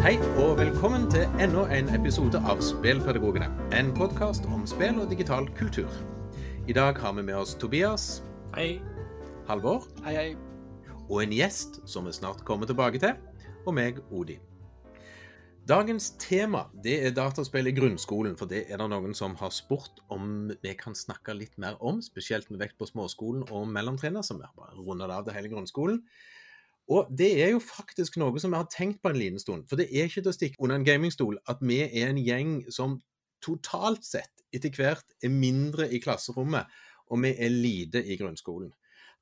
Hei og velkommen til enda en episode av Spelpedagogene. En podkast om spill og digital kultur. I dag har vi med oss Tobias. Hei. Halvor. Hei, hei. Og en gjest som vi snart kommer tilbake til. Og meg, Odin. Dagens tema det er dataspill i grunnskolen, for det er det noen som har spurt om vi kan snakke litt mer om, spesielt med vekt på småskolen og mellomtrinnet, som vi har bare rundet av det hele grunnskolen. Og det er jo faktisk noe som jeg har tenkt på en liten stund. For det er ikke til å stikke under en gamingstol at vi er en gjeng som totalt sett etter hvert er mindre i klasserommet, og vi er lite i grunnskolen.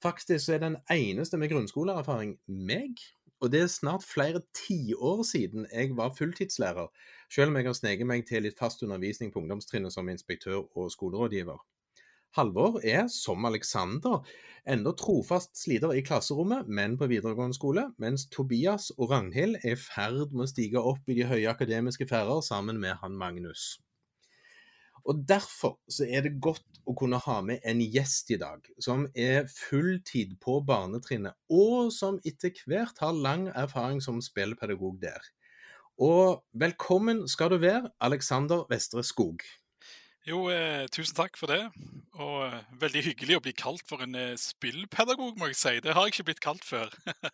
Faktisk så er den eneste med grunnskoleerfaring meg. Og det er snart flere tiår siden jeg var fulltidslærer, selv om jeg har sneket meg til litt fast undervisning på ungdomstrinnet som inspektør og skolerådgiver. Halvor er, som Alexander, enda trofast sliter i klasserommet, men på videregående skole, mens Tobias og Ragnhild er i ferd med å stige opp i de høye akademiske ferder sammen med han Magnus. Og Derfor så er det godt å kunne ha med en gjest i dag, som er fulltid på barnetrinnet, og som etter hvert har lang erfaring som spillpedagog der. Og velkommen skal du være, Alexander Vestre Skog. Jo, eh, tusen takk for det. Og eh, veldig hyggelig å bli kalt for en eh, spillpedagog, må jeg si. Det har jeg ikke blitt kalt før.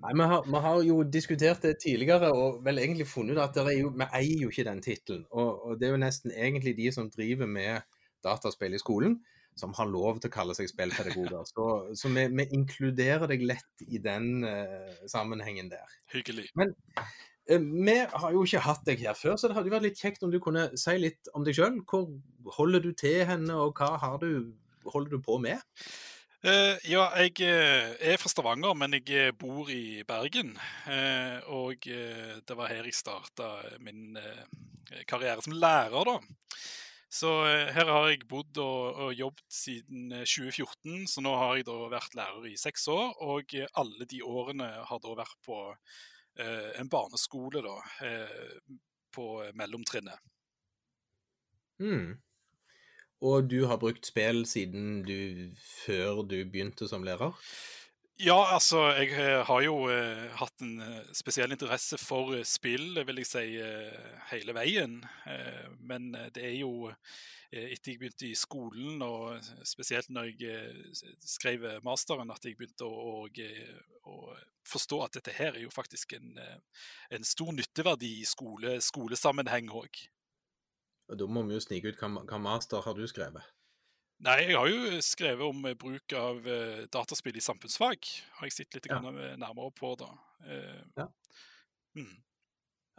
Nei, vi har, vi har, jo diskutert det tidligere og vel egentlig funnet ut at jo, vi eier jo ikke den tittelen. Og, og, det er jo nesten egentlig de som driver med dataspill i skolen, som har lov til å kalle seg spillpedagoger. Så, så vi, vi, inkluderer deg lett i den uh, sammenhengen der. Hyggelig. Men vi har jo ikke hatt deg her før, så det hadde vært litt kjekt om du kunne si litt om deg sjøl. Hvor holder du til henne, og hva du, holder du på med? Uh, ja, jeg uh, er fra Stavanger, men jeg bor i Bergen. Uh, og det var her jeg starta min karriere som lærer, da. Så her har jeg bodd og, og, jobbet siden 2014, så nå har jeg da vært lærer i seks år. Og alle de årene har da vært på en barneskole, da, på mellomtrinnet. Mm. Og du har brukt spill siden du før du begynte som lærer? Ja, altså jeg har jo eh, hatt en spesiell interesse for spill, vil jeg si, eh, hele veien. Eh, men det er jo etter jeg begynte i skolen, og spesielt når jeg skrev masteren, at jeg begynte å, å, å forstå at dette her er jo faktisk en, en stor nytteverdi i skole, skolesammenheng òg. Da må vi jo snike ut hva, hva master har du skrevet? Nei, jeg har jo skrevet om bruk av uh, dataspill i samfunnsfag. Har jeg sett litt ja. nærmere på, da. Ja. Mm.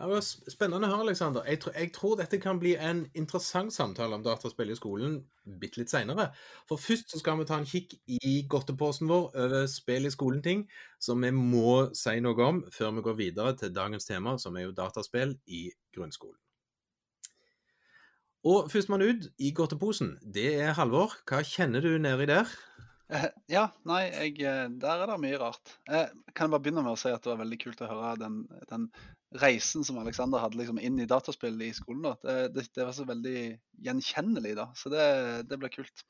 Det var spennende å høre, Alexander. Jeg, tr jeg, tror dette kan bli en interessant samtale om dataspill i skolen bitte litt seinere. For først så skal vi ta en kikk i godteposen vår over spill i skolen-ting som vi må si noe om før vi går videre til dagens tema, som er jo dataspill i grunnskolen. Og førstemann ut i godteposen, det er Halvor. Hva kjenner du nedi der? Eh, ja, nei, jeg, eh, der er det mye rart. Jeg eh, kan bare begynne med å si at det var veldig kult å høre den, den reisen som Aleksander hadde liksom inn i dataspill i skolen. Det, det, det, var så veldig gjenkjennelig, da. Så det, det ble kult.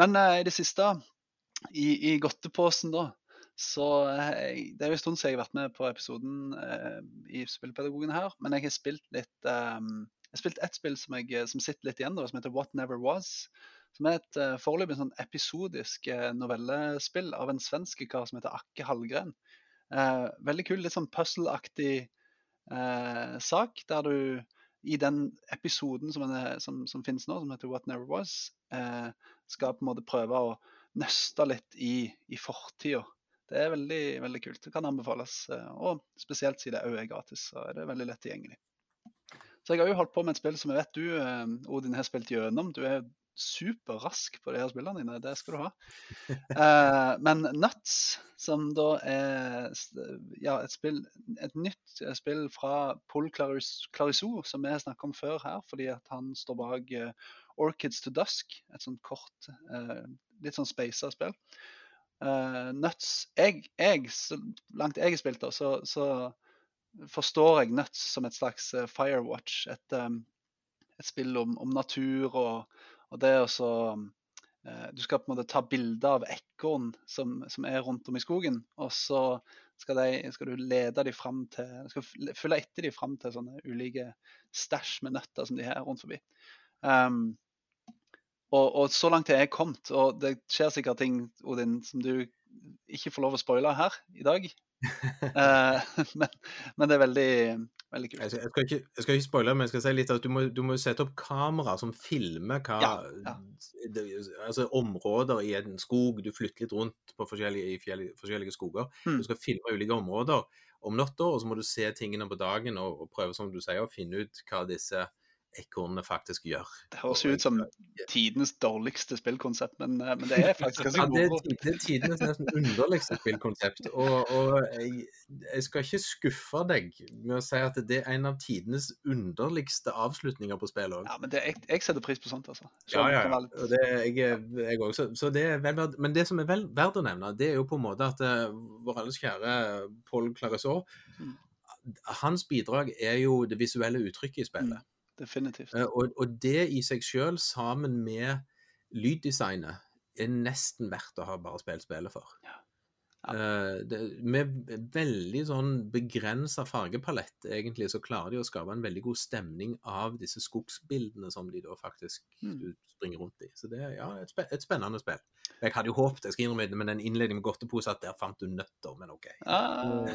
Men eh, i det siste, i, i godteposen, da, så eh, Det er jo en stund siden jeg har vært med på episoden eh, i Spillpedagogen her, men jeg har spilt litt jeg har spilt ett spill som, jeg, eh, som, sitter litt igjen, da, som heter What Never Was. Som er et uh, foreløpig sånn episodisk uh, novellespill av en svensk kar som heter Akke Hallgren. Uh, veldig kul, litt sånn puzzle-aktig sak, der du i den episoden som, er, som, som, finnes nå, som heter What Never Was, skal på en måte prøve å nøste litt i, i fortida. Det er veldig, veldig kult. Det kan anbefales. Og spesielt siden det òg er gratis, så er det veldig lett tilgjengelig. Så jeg har jo holdt på med et spill som jeg vet du, eh, Odin, har spilt gjennom. Du er superrask på de her spillene dine, det skal du ha. Uh, men Nuts, som da er ja, et, spill, et nytt spill fra Paul Clarisou, som vi har snakket om før her, fordi at han står bak uh, Orchids to Dusk, et sånt kort, uh, litt sånn speisa spill. Nuts jeg, jeg, Så langt jeg har spilt, da, så, så forstår jeg Nuts som et slags eh, Firewatch. Et, um, et spill om, om, natur og, og det å så Du skal på en måte ta bilde av ekorn som, som, er rundt om i skogen, og så skal, de, skal du lede dem fram til skal følge etter de fram til sånne ulike stæsj med nøtter som de har rundt forbi. Um, og, og, så langt er jeg kommet, og det skjer sikkert ting Odin, som du ikke får lov å spoile her i dag. Uh, men, men, det er veldig, veldig kult. Jeg skal, jeg skal, ikke, jeg skal ikke spoile, men jeg skal si litt at du må, du må sette opp kamera som filmer hva ja, ja. Det, altså områder i en skog. Du flytter litt rundt på forskjellige, i fjell, forskjellige skoger. Mm. Du skal filme ulike områder om natta, og så må du se tingene på dagen og, og prøve som du sier, å finne ut hva disse ekornene faktisk gjør. Det høres ut som tidenes dårligste spillkonsept, men, eh, men det er faktisk ganske ja, det, det, er tidenes nesten underligste spillkonsept. Og, og jeg, jeg, skal ikke skuffe deg med å si at det er en av tidenes underligste avslutninger på spill òg. Ja, men det, jeg, jeg, setter pris på sånt, altså. Så, ja, ja, ja. Det, jeg, jeg også. Så det er vel. Men det som er vel verdt å nevne, det er jo på en måte at uh, vår alles kjære Paul Clarisot, mm. hans bidrag er jo det visuelle uttrykket i spillet. Definitivt. Eh, og, og det i seg sjøl, sammen med lyddesignet, er nesten verdt å ha bare spilt spillet for. Ja. Uh, det, med veldig sånn begrensa fargepalett, egentlig, så klarer de å skape en veldig god stemning av disse skogsbildene som de da faktisk mm. springer rundt i. Så det er ja, et, spe et spennende spill. Jeg hadde jo håpet jeg skal innrømme med den innledningen med godtepose at der fant du nøtter, men OK. Ah.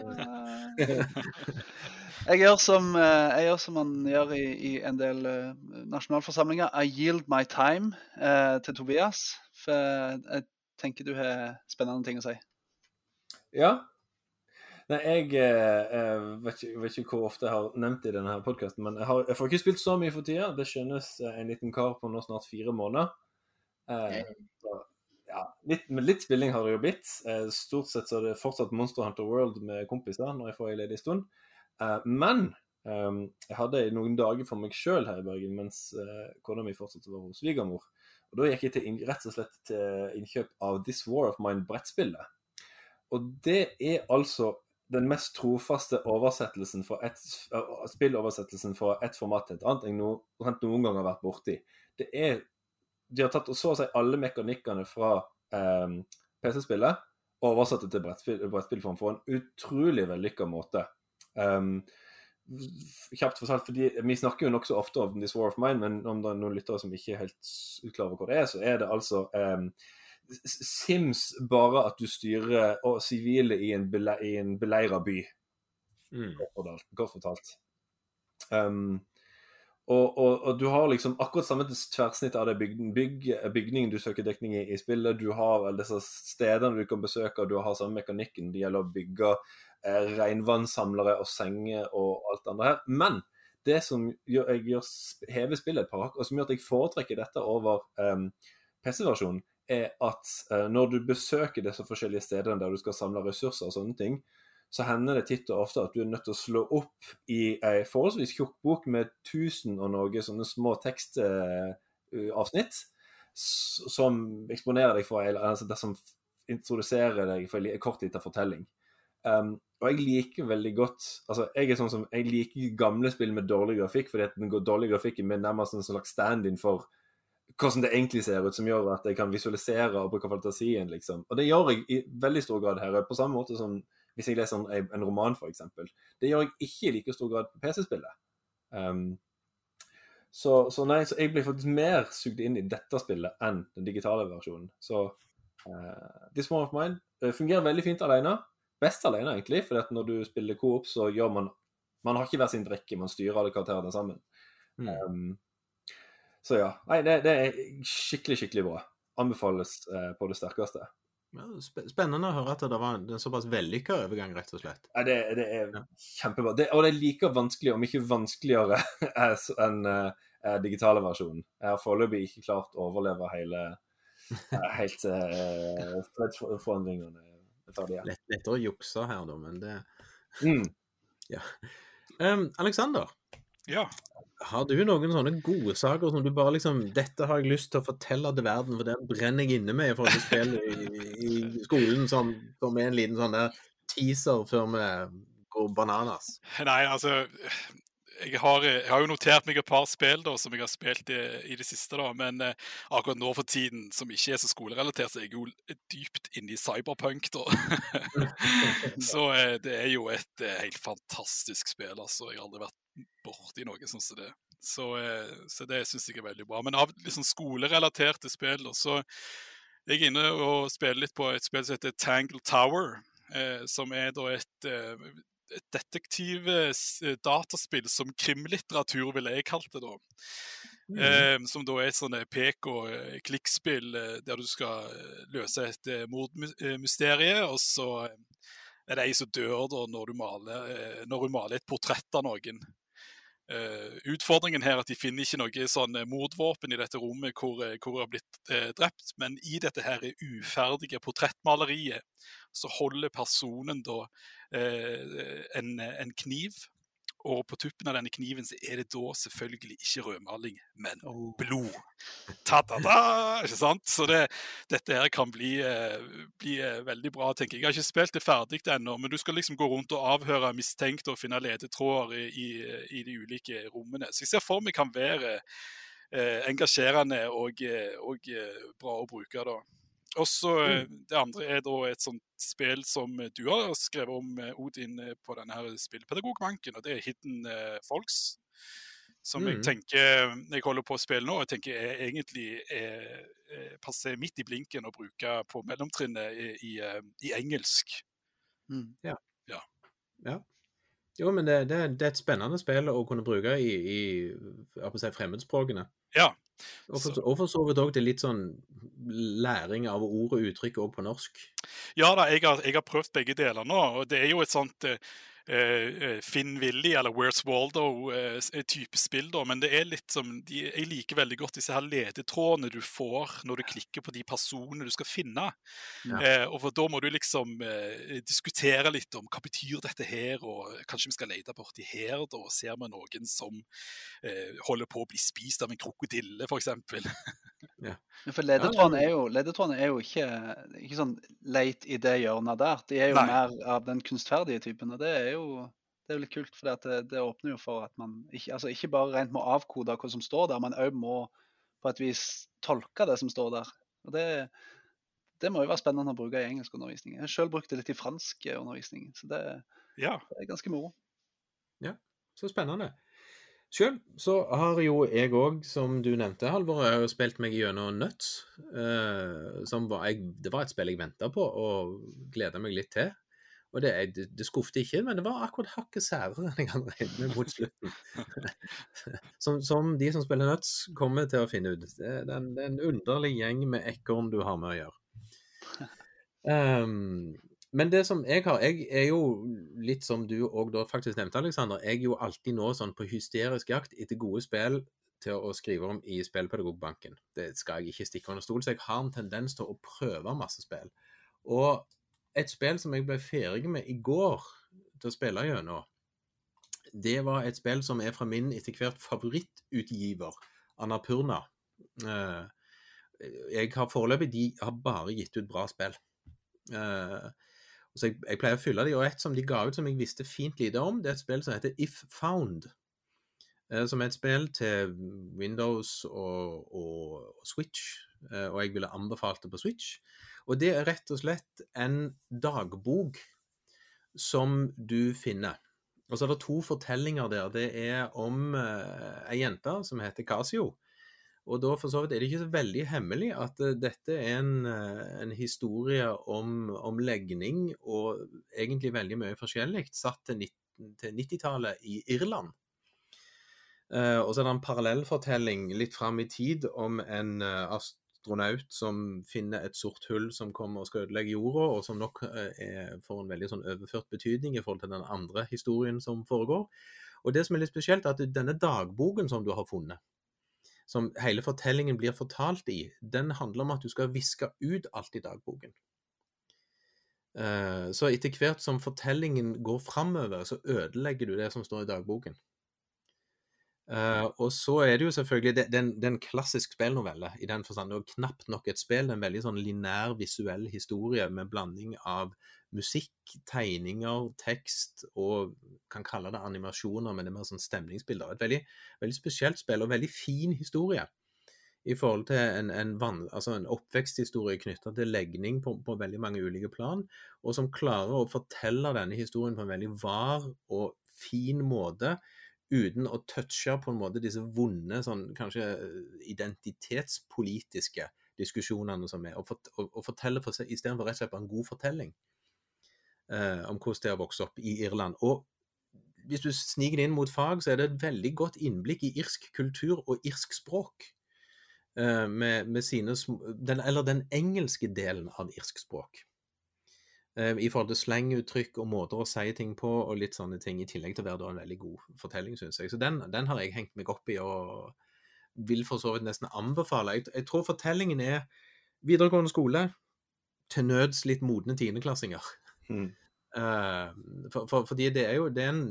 jeg, gjør som, eh, jeg gjør som man gjør i, i en del uh, nasjonalforsamlinger. I yield my time eh, til Tobias. For jeg tenker du har spennende ting å si. Ja. Nei, jeg, jeg vet, ikke, vet, ikke, hvor ofte jeg har nevnt det i denne podkasten, men jeg, har, jeg, får ikke spilt så mye for tida. Det skjønnes en liten kar på nå snart fire måneder. Eh, ja, litt, med litt spilling har det jo blitt. Eh, stort sett så er det fortsatt Monster Hunter World med kompiser når jeg får ei ledig stund. Eh, men um, jeg hadde noen dager for meg sjøl her i Bergen mens kona mi fortsatt var hos svigermor. Og Da gikk jeg til, rett og slett til innkjøp av This War of Mine-brettspillet. Og det er altså den mest trofaste oversettelsen for et, spilloversettelsen fra ett format til et annet jeg no, noen gang har vært borti. Det er de har tatt og så å si alle mekanikkene fra um, PC-spillet og oversatt det til brettspill, brettspillform på en utrolig vellykka måte. Um, kjapt fortalt, fordi Vi snakker jo nokså ofte om This War of Mine, men om det er noen lyttere som ikke er helt klar over hva det er, så er det altså um, Sims bare at du styrer og sivile i en, bele, i en beleira by. Mm. Godt fortalt. Um, og, og, og, du har liksom akkurat samme tverrsnitt av det bygden, bygg, bygningen du søker dekning i i spillet. Du har disse stedene du kan besøke, og du har samme mekanikken. Det gjelder å bygge eh, regnvannssamlere og senger og alt andre her. Men det som gjør, jeg gjør, hever spillet et par hakk, og som gjør at jeg foretrekker dette over um, PC-versjonen, er at uh, når du besøker disse forskjellige stedene der du skal samle ressurser og sånne ting, så hender det titt og ofte at du er nødt til å slå opp i ei forholdsvis tjukk bok med tusen og noe sånne små tekstavsnitt som eksponerer deg for altså det som introduserer deg for en kort liten fortelling. Um, og jeg liker veldig godt altså Jeg er sånn som, jeg liker gamle spill med dårlig grafikk, fordi at den dårlige grafikken er nærmest en slags stand-in for hvordan det egentlig ser ut, som gjør at jeg kan visualisere og bruke fantasien. liksom. Og det gjør jeg i veldig stor grad her. På samme måte som hvis jeg leser en, en roman, f.eks. Det gjør jeg ikke i like stor grad på PC-spillet. Um, så, så, nei, så jeg blir faktisk mer sugd inn i dette spillet enn den digitale versjonen. Så uh, This One of Mine uh, fungerer veldig fint alene. Best alene, egentlig, for når du spiller coop, så gjør man Man har ikke hver sin drikke, man styrer alle karakterene sammen. Mm. Um, så ja. Nei, det, det, er skikkelig, skikkelig bra. Anbefales eh, på det sterkeste. Spennende å høre at det var en såpass vellykka overgang, rett og slett. Ja, det, det er ja. kjempebra. Det, og det er like vanskelig, om ikke vanskeligere, enn uh, digitale versjonen. Jeg har foreløpig ikke klart å overleve hele uh, helt uh, forandringene. Lett, lettere å jukse her, da, men det mm. Ja. Um, Alexander, ja. Har du noen sånne gode saker som du bare liksom Dette har jeg lyst til å fortelle til verden, for det brenner jeg inne med i forhold til spill i, i skolen, som, som, er en liten sånn der teaser før vi går bananas? Nei, altså jeg, har, jeg, har, jo notert meg et par spill da, som jeg har spilt i, i det siste. da, Men eh, akkurat nå for tiden, som ikke er så skolerelatert, så er jeg jo dypt inne i cyberpunk. da. så eh, det er jo et eh, helt fantastisk spill. altså. Jeg har aldri vært borti noe sånn som det. Så, så det syns jeg er veldig bra. Men av liksom skolerelaterte spill, da, så jeg er inne og spiller litt på et spill som heter Tangle Tower. som er da et detektiv-dataspill som krimlitteratur, ville jeg kalt det da. Mm. Eh, som da er et sånn pek- og eh, klikkspill eh, der du skal eh, løse et mordmysterium, og så er det ei som dør da når du maler, når du maler et portrett av noen. Uh, utfordringen her er at de finner ikke noe sånn mordvåpen i dette rommet hvor, hvor hun har blitt uh, drept, men i dette her uferdige portrettmaleriet så holder personen da en, en, kniv. Og på tuppen av denne kniven så er det da selvfølgelig ikke rødmaling, men oh. blod. Ta-da-da! Ikke sant? Så det, dette her kan bli, bli, veldig bra, tenker jeg. Jeg har ikke spilt det ferdig ennå, men du skal liksom gå rundt og avhøre mistenkte og finne ledetråder i, i, i de ulike rommene. Så jeg ser for meg kan være eh, engasjerende og, og, bra å bruke. da. Også mm. Det andre er da et sånt spill som du har skrevet om, Odin, på denne her spillpedagogbanken, og det er Hidden Folks. Som mm. jeg tenker jeg holder på å spille nå, jeg tenker jeg egentlig er passer midt i blinken å bruke på mellomtrinnet i, i, i engelsk. Mm. Ja. ja. ja. Jo, men det, det, det, er et spennende spill å kunne bruke i, i si, fremmedspråkene. Ja, og for, så vidt òg til litt sånn læring av ord og uttrykk òg på norsk. Ja da, jeg har, jeg har, prøvd begge deler nå. og Det er jo et sånt eh, Finn Willy eller Where's Waldo-type uh, spill. da, Men det er litt som, de, jeg liker veldig godt disse her ledetrådene du får når du klikker på de personene du skal finne. Ja. Og for Da må du liksom diskutere litt om hva betyr dette her, og kanskje vi skal lete borti her. Da ser vi noen som holder på å bli spist av en krokodille, f.eks. ja. For ledetrådene er, er jo ikke, ikke sånn leit i det hjørnet der. De er jo Nei. mer av den kunstferdige typen. og det er jo det er jo litt kult, for det, det, åpner jo for at man ikke, altså ikke bare rent må avkode hva som står der, men òg må på et vis tolke det som står der. Og det, det må jo være spennende å bruke i engelskundervisning. Jeg har sjøl brukt det litt i fransk undervisning, så det, ja. det er ganske moro. Ja, så spennende. Sjøl så har jo jeg òg, som du nevnte, Halvor, jeg har jo spilt meg gjennom Nuts. Eh, som var, jeg, det var et spill jeg venta på og gleda meg litt til. Og det, det, det skuffet ikke, men det var akkurat hakket særere enn jeg hadde regnet med mot slutten. som, som, de som spiller Nuts, kommer til å finne ut. Det, det, er en underlig gjeng med ekorn du har med å gjøre. Um, men det som jeg har Jeg er jo litt som du òg da faktisk nevnte, Aleksander. Jeg er jo alltid nå sånn på hysterisk jakt etter gode spill til å skrive om i Spillpedagogbanken. Det skal jeg ikke stikke under stol, så jeg har en tendens til å prøve masse spill. Og et spill som jeg ble ferdig med i går til å spille gjennom, det var et spill som er fra min etter hvert favorittutgiver, Annapurna. Eh, jeg har foreløpig de har bare gitt ut bra spill. Uh, så jeg, jeg, pleier å fylle de, og et som de ga ut som jeg visste fint lite om, det er et spill som heter If Found. Eh, som er et spill til Windows og, og, og Switch, eh, og jeg ville anbefalt det på Switch. Og det er rett og slett en dagbok som du finner. Og så er det to fortellinger der. Det er om eh, ei jente som heter Casio og da for så vidt er det ikke så veldig hemmelig at uh, dette er en, uh, en historie om, om, legning og egentlig veldig mye forskjellig, satt til, 90-tallet i Irland. Uh, og så er det en parallellfortelling litt fram i tid om en astronaut som finner et sort hull som kommer og skal ødelegge jorda, og som nok er, får en veldig sånn overført betydning i forhold til den andre historien som foregår. Og det som er litt spesielt, er at denne dagboken som du har funnet, som hele fortellingen blir fortalt i, den handler om at du skal viske ut alt i dagboken. Eh, så etter hvert som fortellingen går framover, så ødelegger du det som står i dagboken. Uh, og så er det jo selvfølgelig Det, er en klassisk spillnovelle i den forstand. Det er knapt nok et spill. En veldig sånn linær visuell historie med blanding av musikk, tegninger, tekst og kan kalle det animasjoner, men det er mer sånn stemningsbilder. Et veldig, veldig spesielt spill og veldig fin historie i forhold til en, en, van, altså en oppveksthistorie knytta til legning på, på, veldig mange ulike plan, og som klarer å fortelle denne historien på en veldig var og fin måte, uten å touche på en måte disse vonde, sånn, kanskje identitetspolitiske diskusjonene som er, og, fort, og, og fortelle for istedenfor rett og slett en god fortelling eh, om hvordan det har vokst opp i Irland. Og hvis du sniker inn mot fag, så er det et veldig godt innblikk i irsk kultur og irsk språk. Eh, med, med sine, den, eller den engelske delen av irsk språk. Eh, I forhold til slenguttrykk og måter å si ting på og litt sånne ting, i tillegg til å være en veldig god fortelling, syns jeg. Så den, den, har jeg hengt meg opp i og vil for så vidt nesten anbefale. Jeg, jeg tror fortellingen er videregående skole, til nøds litt modne tiendeklassinger. Uh, for, for, fordi det er jo det er en,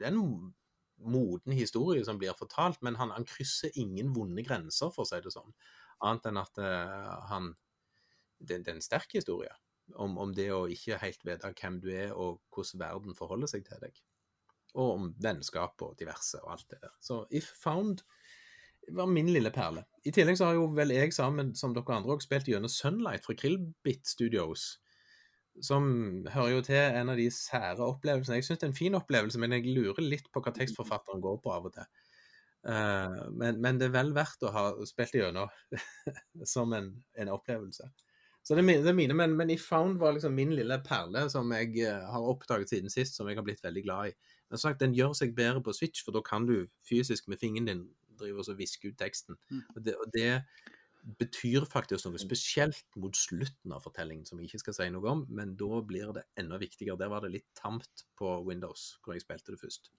det er en moden historie som blir fortalt, men han, han, krysser ingen vonde grenser, for å si det sånn. Annet enn at uh, han det, det, er en sterk historie om, om, det å ikke helt vite hvem du er, og hvordan verden forholder seg til deg. Og om vennskap og diverse og alt det der. Så If Found var min lille perle. I tillegg så har jo vel jeg sammen som dere andre også spilt gjennom Sunlight fra Krillbit Studios som hører jo til en av de sære opplevelsene. Jeg syns det er en fin opplevelse, men jeg lurer litt på hva tekstforfatteren går på av og til. Uh, men, men, det er vel verdt å ha spilt gjennom som en, en, opplevelse. Så det er mine, det er mine men, men I Found var liksom min lille perle som jeg uh, har oppdaget siden sist, som jeg har blitt veldig glad i. Men sagt, Den gjør seg bedre på Switch, for da kan du fysisk med fingeren din drive og viske ut teksten. Mm. Og, det, og det betyr faktisk noe spesielt mot slutten av fortellingen, som jeg ikke skal si noe om, men da blir det enda viktigere. Der var det litt tamt på Windows, hvor jeg spilte det først.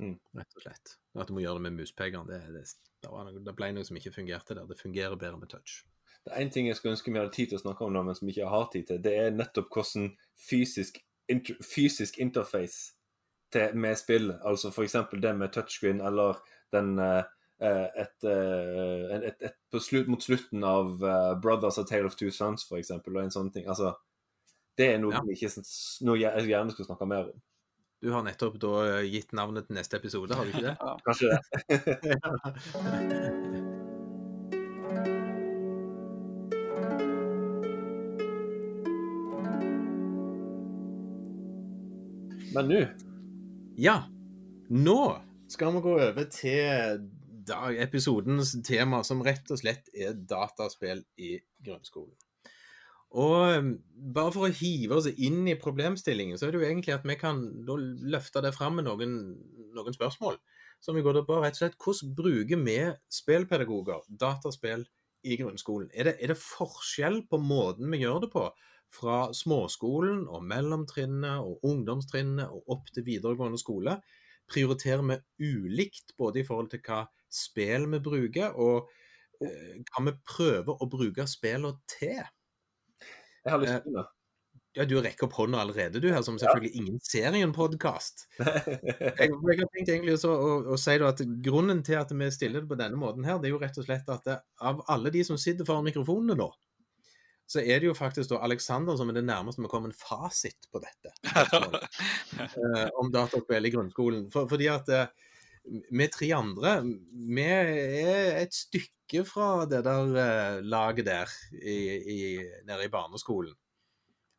Mm. Rett og slett. At du må gjøre det med muspekeren, det, det, det, det, ble noe som ikke fungerte der. Det fungerer bedre med touch. Det er én ting jeg skulle ønske vi hadde tid til å snakke om, nå, men som ikke har tid til. Det er nettopp hvordan fysisk, inter, fysisk interface til, med spill, altså f.eks. det med touchscreen eller den uh, et, eh, et, et, et slutt, mot slutten av uh, 'Brothers A Tale of Two Sons', for eksempel, og en sånn ting. Altså, det er noe, ja. ikke, noe jeg gjerne skulle snakke mer om. Du har nettopp da gitt navnet til neste episode, har du ikke det? Ja, kanskje det. Men nå Ja. Nå skal vi gå over til dag, episodens tema, som rett og slett er dataspill i grunnskolen. Og um, bare for å hive oss inn i problemstillingen, så er det jo egentlig at vi kan løfte det fram med noen, noen spørsmål. Som vi går på rett og slett Hvordan bruker vi spillpedagoger dataspill i grunnskolen? Er det, er det forskjell på måten vi gjør det på? Fra småskolen og mellomtrinnet og ungdomstrinnet og opp til videregående skole? Prioriterer vi ulikt både i forhold til hva spill vi bruker, og eh, hva vi prøver å bruke spillene til. Jeg har lyst til det. Ja, Du rekker opp hånda allerede, du her, som selvfølgelig ja. ingen ser i en podkast. jeg, jeg, har tenkt egentlig også å, å, si at Grunnen til at vi stiller det på denne måten, her, det er jo rett og slett at det, av alle de som sitter foran mikrofonene nå, så er det jo faktisk da Alexander som er det nærmeste vi kommer en fasit på dette. eh, om dataspill i grunnskolen. For, fordi at eh, vi tre andre, vi er et stykke fra det der uh, laget der i, i, nede i barneskolen.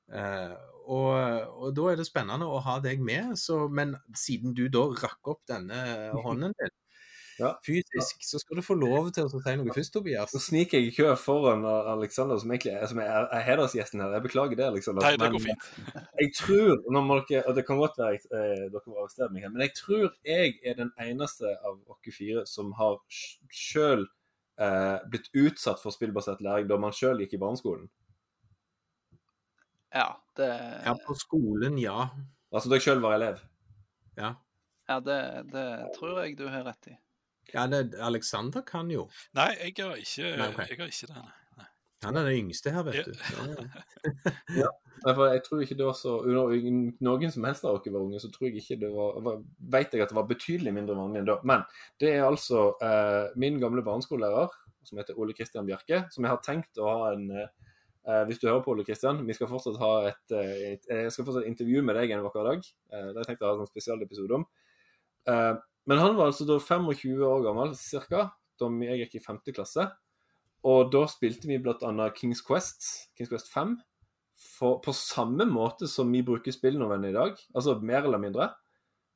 Uh, og, og, da er det spennende å ha deg med, så, men siden du da rakk opp denne hånden din, ja. fysisk, så skal du få lov til å si noe først, Tobias. Så sniker jeg i kø foran Alexander, som egentlig som er, er hedersgjesten her. Jeg beklager det, Aleksander. Nei, det går fint. jeg tror, dere, og det kan godt være eh, dere må arrestere meg her, men jeg tror jeg er den eneste av dere fire som har sjøl eh, blitt utsatt for spillbasert læring da man sjøl gikk i barneskolen. Ja, det Ja, på skolen, ja. Altså da jeg sjøl var elev? Ja. Ja, det, det tror jeg du har rett i. Ja, det, Alexander kan jo. Nei, jeg har ikke, nei, okay. jeg har ikke det. Nei. Han er den yngste her, vet du. ja. jeg tror ikke det var så Noen som helst av dere var unge, så tror jeg ikke det var, var Vet jeg at det var betydelig mindre vanlig enn da. Men det er altså eh, min gamle barneskolelærer, som heter Ole Kristian Bjerke, som jeg har tenkt å ha en, Eh, hvis du hører på, Ole Kristian, vi skal fortsatt ha et, eh, et, jeg skal fortsatt intervjue med deg en vakker dag. Eh, det har jeg tenkt å ha en spesialepisode om. Eh, men han var altså da 25 år gammel ca. da jeg gikk i 5. klasse. Og da spilte vi bl.a. Kings Quest, Kings Quest 5, for, på samme måte som vi bruker spillnovene i dag. Altså mer eller mindre.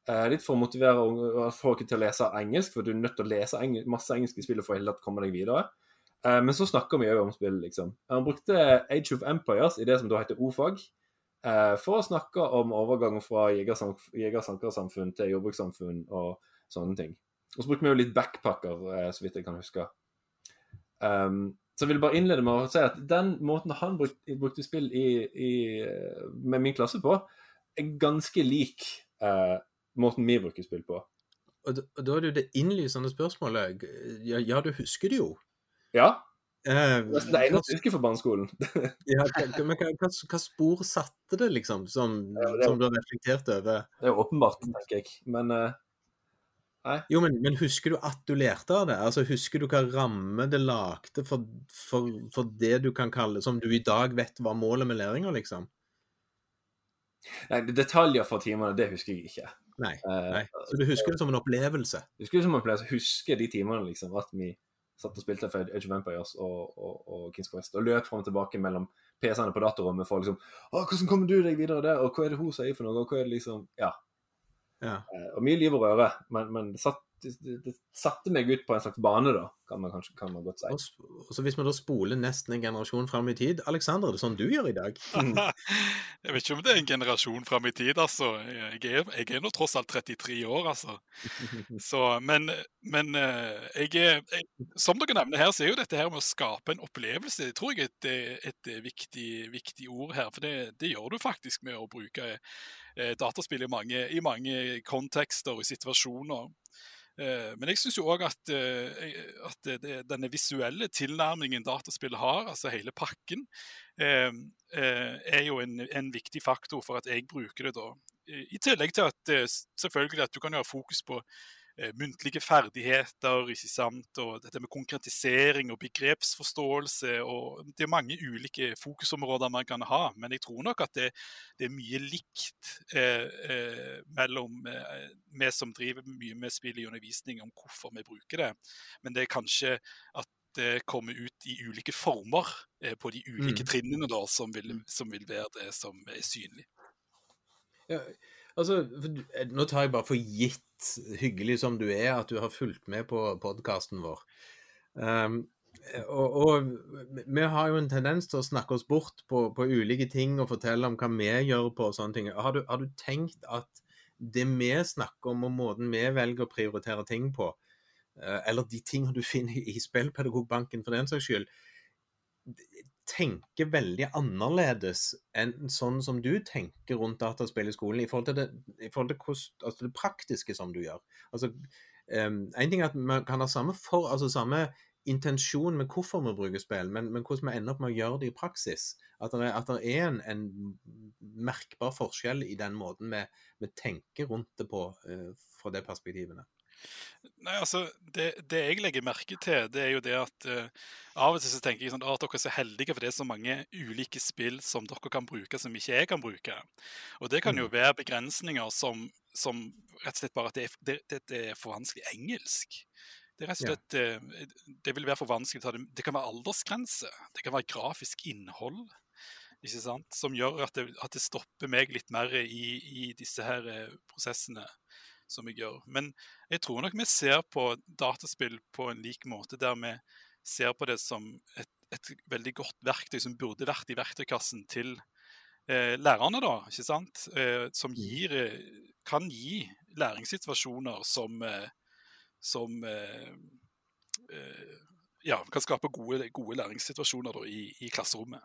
Eh, litt for å motivere folk til å lese engelsk, for du er nødt til å lese engel masse i spill for å komme deg videre. Eh, men så snakker vi òg om spill, liksom. Han brukte Age of Empires i det som da heter O-fag, eh, for å snakke om overgangen fra jeger-sankersamfunn til jordbrukssamfunn og sånne ting. Og så brukte vi jo litt backpacker, eh, så vidt jeg kan huske. Um, så jeg vil bare innlede med å si at den måten han brukte, brukte spill i, i, med min klasse på, er ganske lik uh, måten vi bruker spill på. Og da, og da er det jo det innlysende spørsmålet. Ja, ja, du husker det jo. Ja. Uh, det er det eneste jeg husker fra barneskolen. ja, men hva, hva, hva, spor satte det, liksom, som, ja, det er, som, du har reflektert over? Det er åpenbart, tenker jeg. Men uh, nei. Jo, men, men, husker du at du lærte av det? Altså, Husker du hva ramme det lagde for, for, for, det du kan kalle Som du i dag vet var målet med læringa, liksom? Nei, detaljer fra timene, det husker jeg ikke. Nei, eh, nei. Så du husker det som en opplevelse? Husker det som en opplevelse. Husker de timene, liksom. At vi satt og spilte for Age of Empires og, og, og Kings Quest. Og løp fram og tilbake mellom PC-ene på datarommet for liksom Å, hvordan kommer du deg videre der? Og hva er det hun sier for noe? Og hva er det liksom Ja. Ja. Eh, og mye liv og røre. Men, men det, satt, det, det, satte meg ut på en slags bane, da, kan man, kanskje, kan man godt si. Og, så hvis vi da spoler nesten en generasjon fram i tid Aleksander, er det sånn du gjør i dag? jeg vet ikke om det er en generasjon fram i tid, altså. Jeg er, jeg er nå tross alt 33 år, altså. Så, men, men eh, jeg er jeg, Som dere nevner her, så er jo dette her med å skape en opplevelse det tror jeg er et, et viktig, viktig, ord her. For det, det, gjør du faktisk med å bruke dataspill i mange, i mange kontekster og situasjoner. Eh, men jeg syns òg at, eh, at denne visuelle tilnærmingen dataspill har, altså hele pakken, eh, er jo en, en, viktig faktor for at jeg bruker det da. I tillegg til at selvfølgelig at du kan ha fokus på Eh, muntlige ferdigheter, ikke sant? og dette med konkretisering og begrepsforståelse. og Det er mange ulike fokusområder man kan ha, men jeg tror nok at det, det er mye likt eh, eh, mellom eh, vi som driver mye med spill i undervisning, om hvorfor vi bruker det. Men det er kanskje at det kommer ut i ulike former eh, på de ulike mm. trinnene da, som vil, mm. som vil, være det som er synlig. Ja, altså, Nå tar jeg bare for gitt hyggelig som du er, at du har fulgt med på podkasten vår. Um, og, og, vi har jo en tendens til å snakke oss bort på, på, ulike ting og fortelle om hva vi gjør på og sånne ting. Har du, har du, tenkt at det vi snakker om og måten vi velger å prioritere ting på, uh, eller de tingene du finner i Spillpedagogbanken for den saks skyld, tenker veldig annerledes enn sånn som du tenker rundt dataspill i skolen, i forhold til det, forhold til kost, altså det praktiske som du gjør. Altså, um, en ting er at man kan ha samme, for, altså samme intensjon med hvorfor vi bruker spill, men, men, hvordan vi ender opp med å gjøre det i praksis. At det at det er en, en, merkbar forskjell i den måten vi, vi tenker rundt det på uh, fra det perspektivene. Nei, altså, det, det, jeg legger merke til, det er jo det at uh, av og til så tenker jeg sånn, at dere er så heldige, for det er så mange ulike spill som dere kan bruke som ikke jeg kan bruke. Og det kan jo mm. være begrensninger som, som rett og slett bare at det er, det, det er for vanskelig engelsk. Det slett, ja. uh, det vil være for vanskelig. Det, det kan være aldersgrense. Det kan være grafisk innhold. Ikke sant? Som gjør at det, at det stopper meg litt mer i, i disse her uh, prosessene som jeg gjør. Men jeg tror nok vi ser på dataspill på en lik måte, der vi ser på det som et, et veldig godt verktøy som burde vært i verktøykassen til eh, lærerne, da, ikke sant? Eh, som mm. gir, eh, kan gi læringssituasjoner som, eh, som eh, eh, ja, kan skape gode, gode læringssituasjoner da, i, i, klasserommet.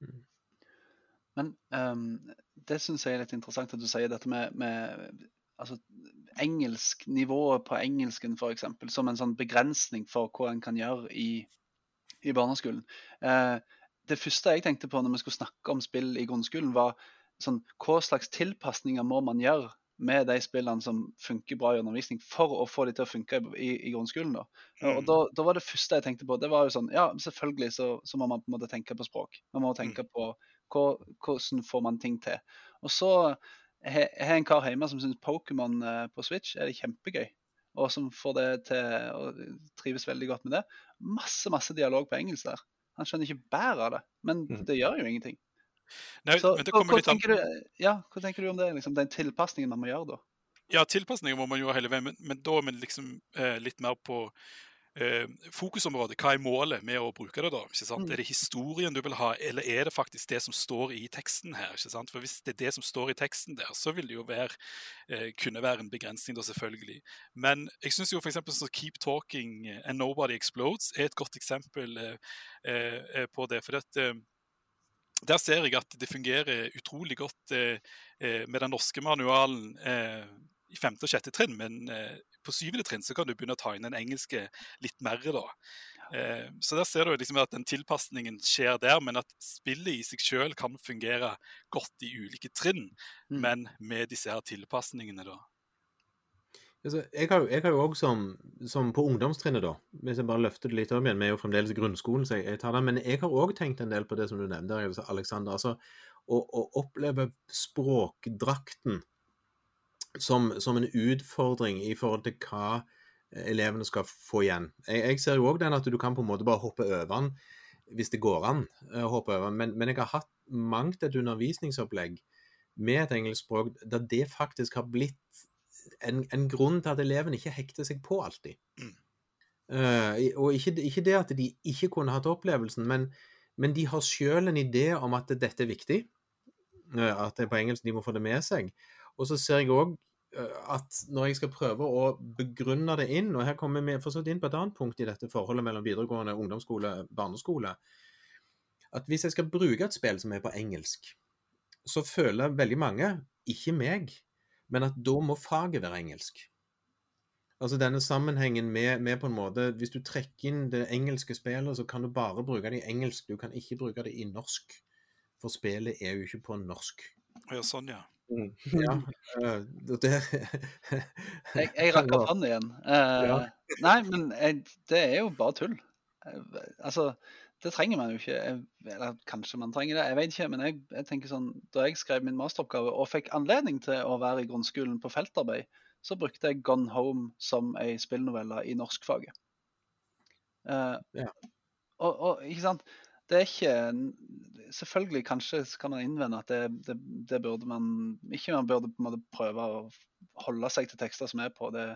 Mm. Men um, det syns jeg er litt interessant at du sier dette med, med altså, engelsk, nivået på engelsken f.eks. som en sånn begrensning for hva en kan gjøre i, i barneskolen. Eh, det første jeg tenkte på når vi skulle snakke om spill i grunnskolen, var sånn, hva slags tilpasninger må man gjøre med de spillene som funker bra i undervisning, for å få de til å funke i, i grunnskolen. da. Og Mm. da, da var det første jeg tenkte på, det var jo sånn Ja, selvfølgelig så, så må man på en måte tenke på språk. Man må tenke på hvordan får man ting til. Og så har en kar hjemme som syns Pokémon eh, på Switch er det kjempegøy. Og som får det til og trives veldig godt med det. Masse, masse dialog på engelsk der. Han skjønner ikke bæret av det, men Mhm. det gjør jo ingenting. Nei, Så men det hva, kommer litt an tenker du, ja, hva tenker du om det? Liksom, den tilpasningen man må gjøre da? Ja, tilpasninger må man gjøre hele veien, men, men da vi liksom eh, litt mer på fokusområdet. Hva er målet med å bruke det, da? ikke sant? Mm. Er det historien du vil ha, eller er det faktisk det som står i teksten her? ikke sant? For hvis det er det som står i teksten der, så vil det jo være, eh, kunne være en begrensning, da selvfølgelig. Men jeg syns jo f.eks. sånn Keep Talking and Nobody Explodes er et godt eksempel eh, eh, på det. for at eh, der ser jeg at det fungerer utrolig godt eh, eh, med den norske manualen eh, i femte og sjette trinn, men eh, på syvende trinn så kan du begynne å ta inn den engelske litt mer. da. Eh, så der ser du liksom at den tilpasningen skjer der, men at spillet i seg sjøl kan fungere godt i ulike trinn, Mm. men med disse her tilpasningene, da. Altså, jeg har jeg har jo òg som, som på ungdomstrinnet, da, hvis jeg bare løfter det litt om igjen, vi er jo fremdeles i grunnskolen, så jeg, jeg tar det, men jeg har òg tenkt en del på det som du nevnte, Alexander. Altså, å, å oppleve språkdrakten som, som en utfordring i forhold til hva elevene skal få igjen. Jeg, jeg ser jo òg den at du kan på en måte bare hoppe over den hvis det går an å hoppe over men, men jeg har hatt mangt et undervisningsopplegg med et engelsk språk der det faktisk har blitt en, en grunn til at elevene ikke hekter seg på alltid. Mm. Uh, og ikke, ikke det at de ikke kunne hatt opplevelsen, men, men de har sjøl en idé om at dette er viktig. Uh, at det er på engelsk de må få det med seg. Og så ser jeg òg at når jeg skal prøve å begrunne det inn, og her kommer vi for så vidt inn på et annet punkt i dette forholdet mellom videregående ungdomsskole barneskole, at hvis jeg skal bruke et spill som er på engelsk, så føler veldig mange, ikke meg, men at da må faget være engelsk. Altså denne sammenhengen med, med, på en måte Hvis du trekker inn det engelske spillet, så kan du bare bruke det i engelsk. Du kan ikke bruke det i norsk. For spillet er jo ikke på norsk. Ja, sånn, ja. Mm. Ja, øh, det Jeg, jeg rakk opp hånden igjen. Eh, Nei, men jeg, det er jo bare tull. Eh, Altså, det trenger man jo ikke. Jeg, eller kanskje man trenger det, jeg vet ikke. Men jeg, jeg tenker sånn, da jeg skrev min masteroppgave og fikk anledning til å være i grunnskolen på feltarbeid, så brukte jeg Gone Home som ei spillnovelle i norskfaget. Uh, Ja. og, og ikke sant, det er ikke Selvfølgelig, kanskje kan man innvende at det, det, det burde man ikke. Man burde på en måte prøve å holde seg til tekster som er på det,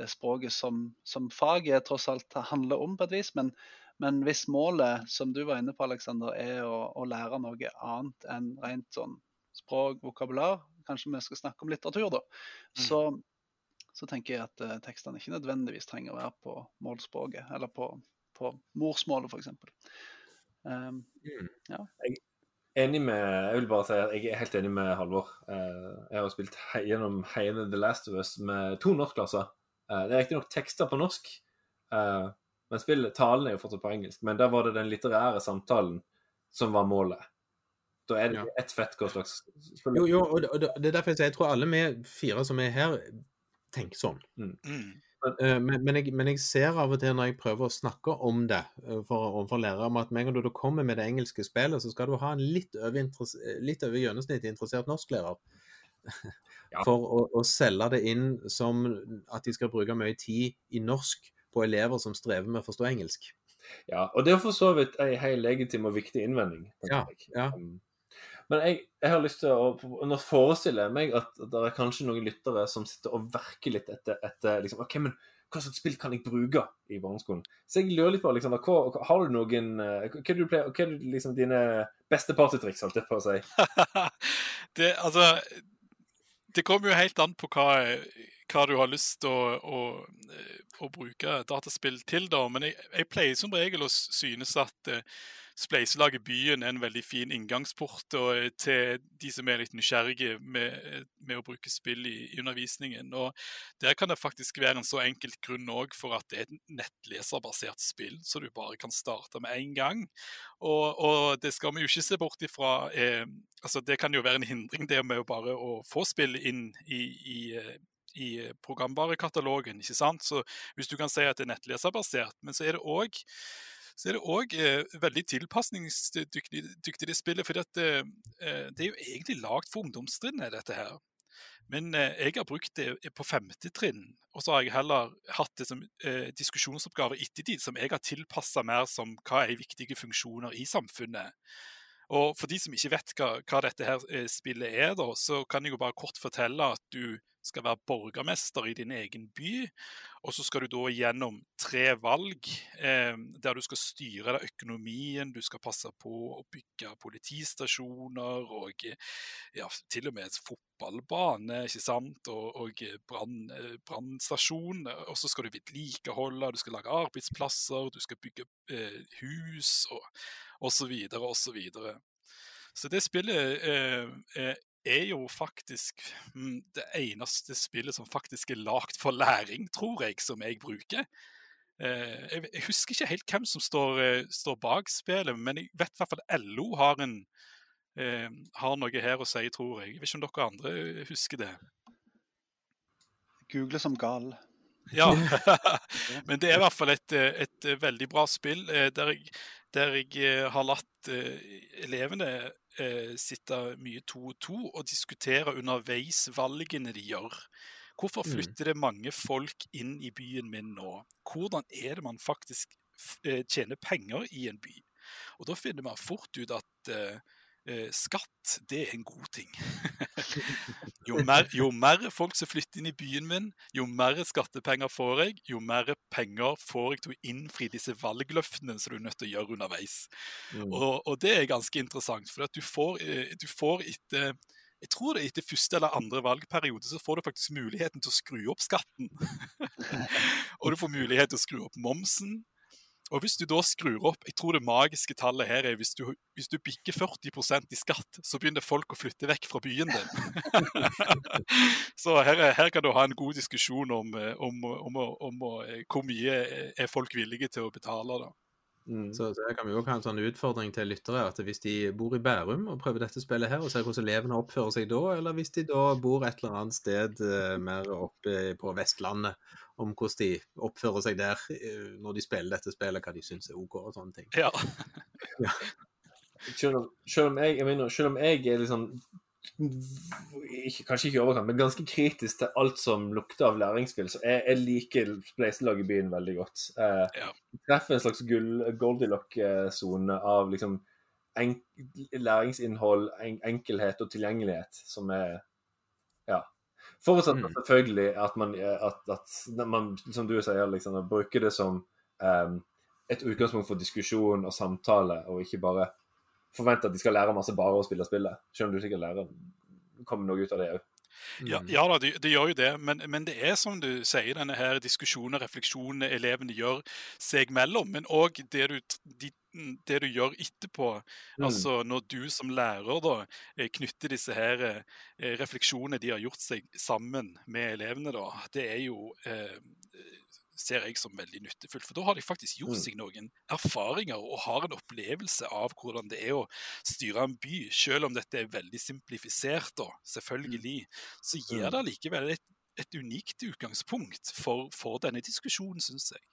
det språket som, som faget tross alt handler om på et vis. Men, men hvis målet, som du var inne på, Alexander, er å, å lære noe annet enn rent sånn språk, vokabular, kanskje vi skal snakke om litteratur, da, så, så tenker jeg at uh, tekstene ikke nødvendigvis trenger å være på målspråket, eller på, på morsmålet, f.eks. Um, Enig med Jeg vil bare si at jeg er helt enig med Halvor. Eh, Jeg har jo spilt he gjennom hele The Last of Us med to norskklasser. Eh, Det er riktignok tekster på norsk, eh, men spillet, talen er jo fortsatt på engelsk. Men der var det den litterære samtalen som var målet. Da er det Ja. ett fett hva slags Jo, jo, og det, og det det er derfor jeg sier jeg tror alle vi fire som er her, tenker sånn. Mm. Eh, Men, men, jeg, men jeg ser av og til når jeg prøver å snakke om det for for, overfor lærere, om at med en gang du kommer med det engelske spillet, så skal du ha en litt over, litt over gjennomsnittet interessert norsklærer. Ja. For å, å selge det inn som at de skal bruke mye tid i norsk på elever som strever med å forstå engelsk. Ja, og det er for så vidt en helt legitim og viktig innvending. Ja, ja. Um, Men jeg, jeg har lyst til å Nå forestiller jeg meg at det er kanskje noen lyttere som sitter og verker litt etter, etter liksom, ok, men hva slags spill kan jeg bruke i barneskolen? Så jeg lurer litt på, liksom, hva, har du noen eh, Hva er, du pleier, hva er liksom dine beste partytriks, holdt jeg på å si? det, altså, det kommer jo helt an på hva, hva du har lyst til å, å, eh, å, bruke dataspill til, da. Men jeg, jeg pleier som regel å synes at uh, Spleiselag i byen er en veldig fin inngangsport og, eh, til de som er litt nysgjerrige med, eh, med å bruke spill i, i, undervisningen. Og Der kan det faktisk være en så enkelt grunn òg for at det er et nettleserbasert spill, så du bare kan starte med én gang. Og, og, det skal vi jo ikke se bort ifra. Eh, altså Det kan jo være en hindring, det med å bare å få spill inn i, i eh, i programvarekatalogen. ikke sant? Så Hvis du kan si at det er nettleserbasert, men så er det òg så er det òg eh, veldig tilpasningsdyktig det spillet. For det, eh, det er jo egentlig lagd for ungdomstrinnet, dette her. Men eh, jeg har brukt det på femte trinn, og så har jeg heller hatt det som eh, diskusjonsoppgave ettertid, som jeg har tilpassa mer som hva er viktige funksjoner i samfunnet. Og For de som ikke vet hva, hva dette her eh, spillet er, da, så kan jeg jo bare kort fortelle at du skal være borgermester i din egen by. Og så skal du da gjennom tre valg eh, der du skal styre økonomien, du skal passe på å bygge politistasjoner og ja, til og med fotballbane ikke sant? og, og brannstasjon. Og så skal du vedlikeholde, du skal lage arbeidsplasser, du skal bygge eh, hus og osv. osv. Så, videre, så det spillet eh, eh er jo faktisk mm, det eneste spillet som faktisk er lagd for læring, tror jeg, som jeg bruker. Eh, jeg husker ikke helt hvem som står, eh, står bak spillet, men jeg vet i hvert fall LO har, en, eh, har noe her å si, tror jeg. Jeg vet ikke om dere andre husker det? Google som gal. Ja, men det er i hvert fall et, et veldig bra spill der jeg, der jeg har latt elevene eh, sitte mye to og to og diskutere underveis valgene de gjør. Hvorfor mm. flytter det mange folk inn i byen min nå? Hvordan er det man faktisk eh, tjener penger i en by? Og Da finner man fort ut at eh, eh, skatt, det er en god ting. jo, mer, jo, mer, folk som flytter inn i byen min, jo mer skattepenger får jeg, jo mer penger får jeg til å innfri disse valgløftene som du er nødt til å gjøre underveis. Mm. Og, og, det er ganske interessant, for at du får, eh, du får etter jeg tror det etter første eller andre valgperiode så får du faktisk muligheten til å skru opp skatten. og du får mulighet til å skru opp momsen. Og hvis du da skrur opp Jeg tror det magiske tallet her er hvis du, hvis du bikker 40% i skatt, så begynner folk å flytte vekk fra byen din. så her, her, kan du ha en god diskusjon om, eh, om, om, om, eh, hvor mye er folk villige til å betale. da. Mm. Så, så, kan vi jo ha en sånn utfordring til lyttere at hvis de bor i Bærum og prøver dette spillet her, og ser hvordan elevene oppfører seg da, eller hvis de da bor et eller annet sted uh, mer oppe på Vestlandet, om hvordan de oppfører seg der uh, når de spiller dette spillet, hva de syns er OK og sånne ting. Ja. ja. Selv, om, selv, om jeg, jeg mener, selv om jeg er litt sånn ikke, kanskje ikke i overkant, men ganske kritisk til alt som lukter av læringsspill. Så jeg, jeg liker spleiselag i byen veldig godt. Eh, ja. Treffer en slags Goldilock-sone av liksom en, læringsinnhold, en, enkelhet og tilgjengelighet som er Ja. Forutsatt mm. selvfølgelig at man, at, at man, som du sier, liksom, bruker det som um, et utgangspunkt for diskusjon og samtale, og ikke bare forvente at de skal lære masse bare å spille spillet. Selv om du sikkert lærer kommer noe ut av det òg. Ja, mm. ja da, det, de gjør jo det, men, men, det er som du sier, denne her diskusjonen og refleksjonene elevene gjør seg mellom. Men òg det, de, det, du gjør etterpå. Mm. Altså Når du som lærer da eh, knytter disse her eh, refleksjonene de har gjort seg sammen med elevene, da, det er jo eh, ser jeg som veldig nyttefullt. For da har de faktisk gjort mm. seg noen erfaringer og har en opplevelse av hvordan det er å styre en by. Selv om dette er veldig simplifisert, da, selvfølgelig, så gir mm. det likevel et, et unikt utgangspunkt for, for denne diskusjonen, syns jeg.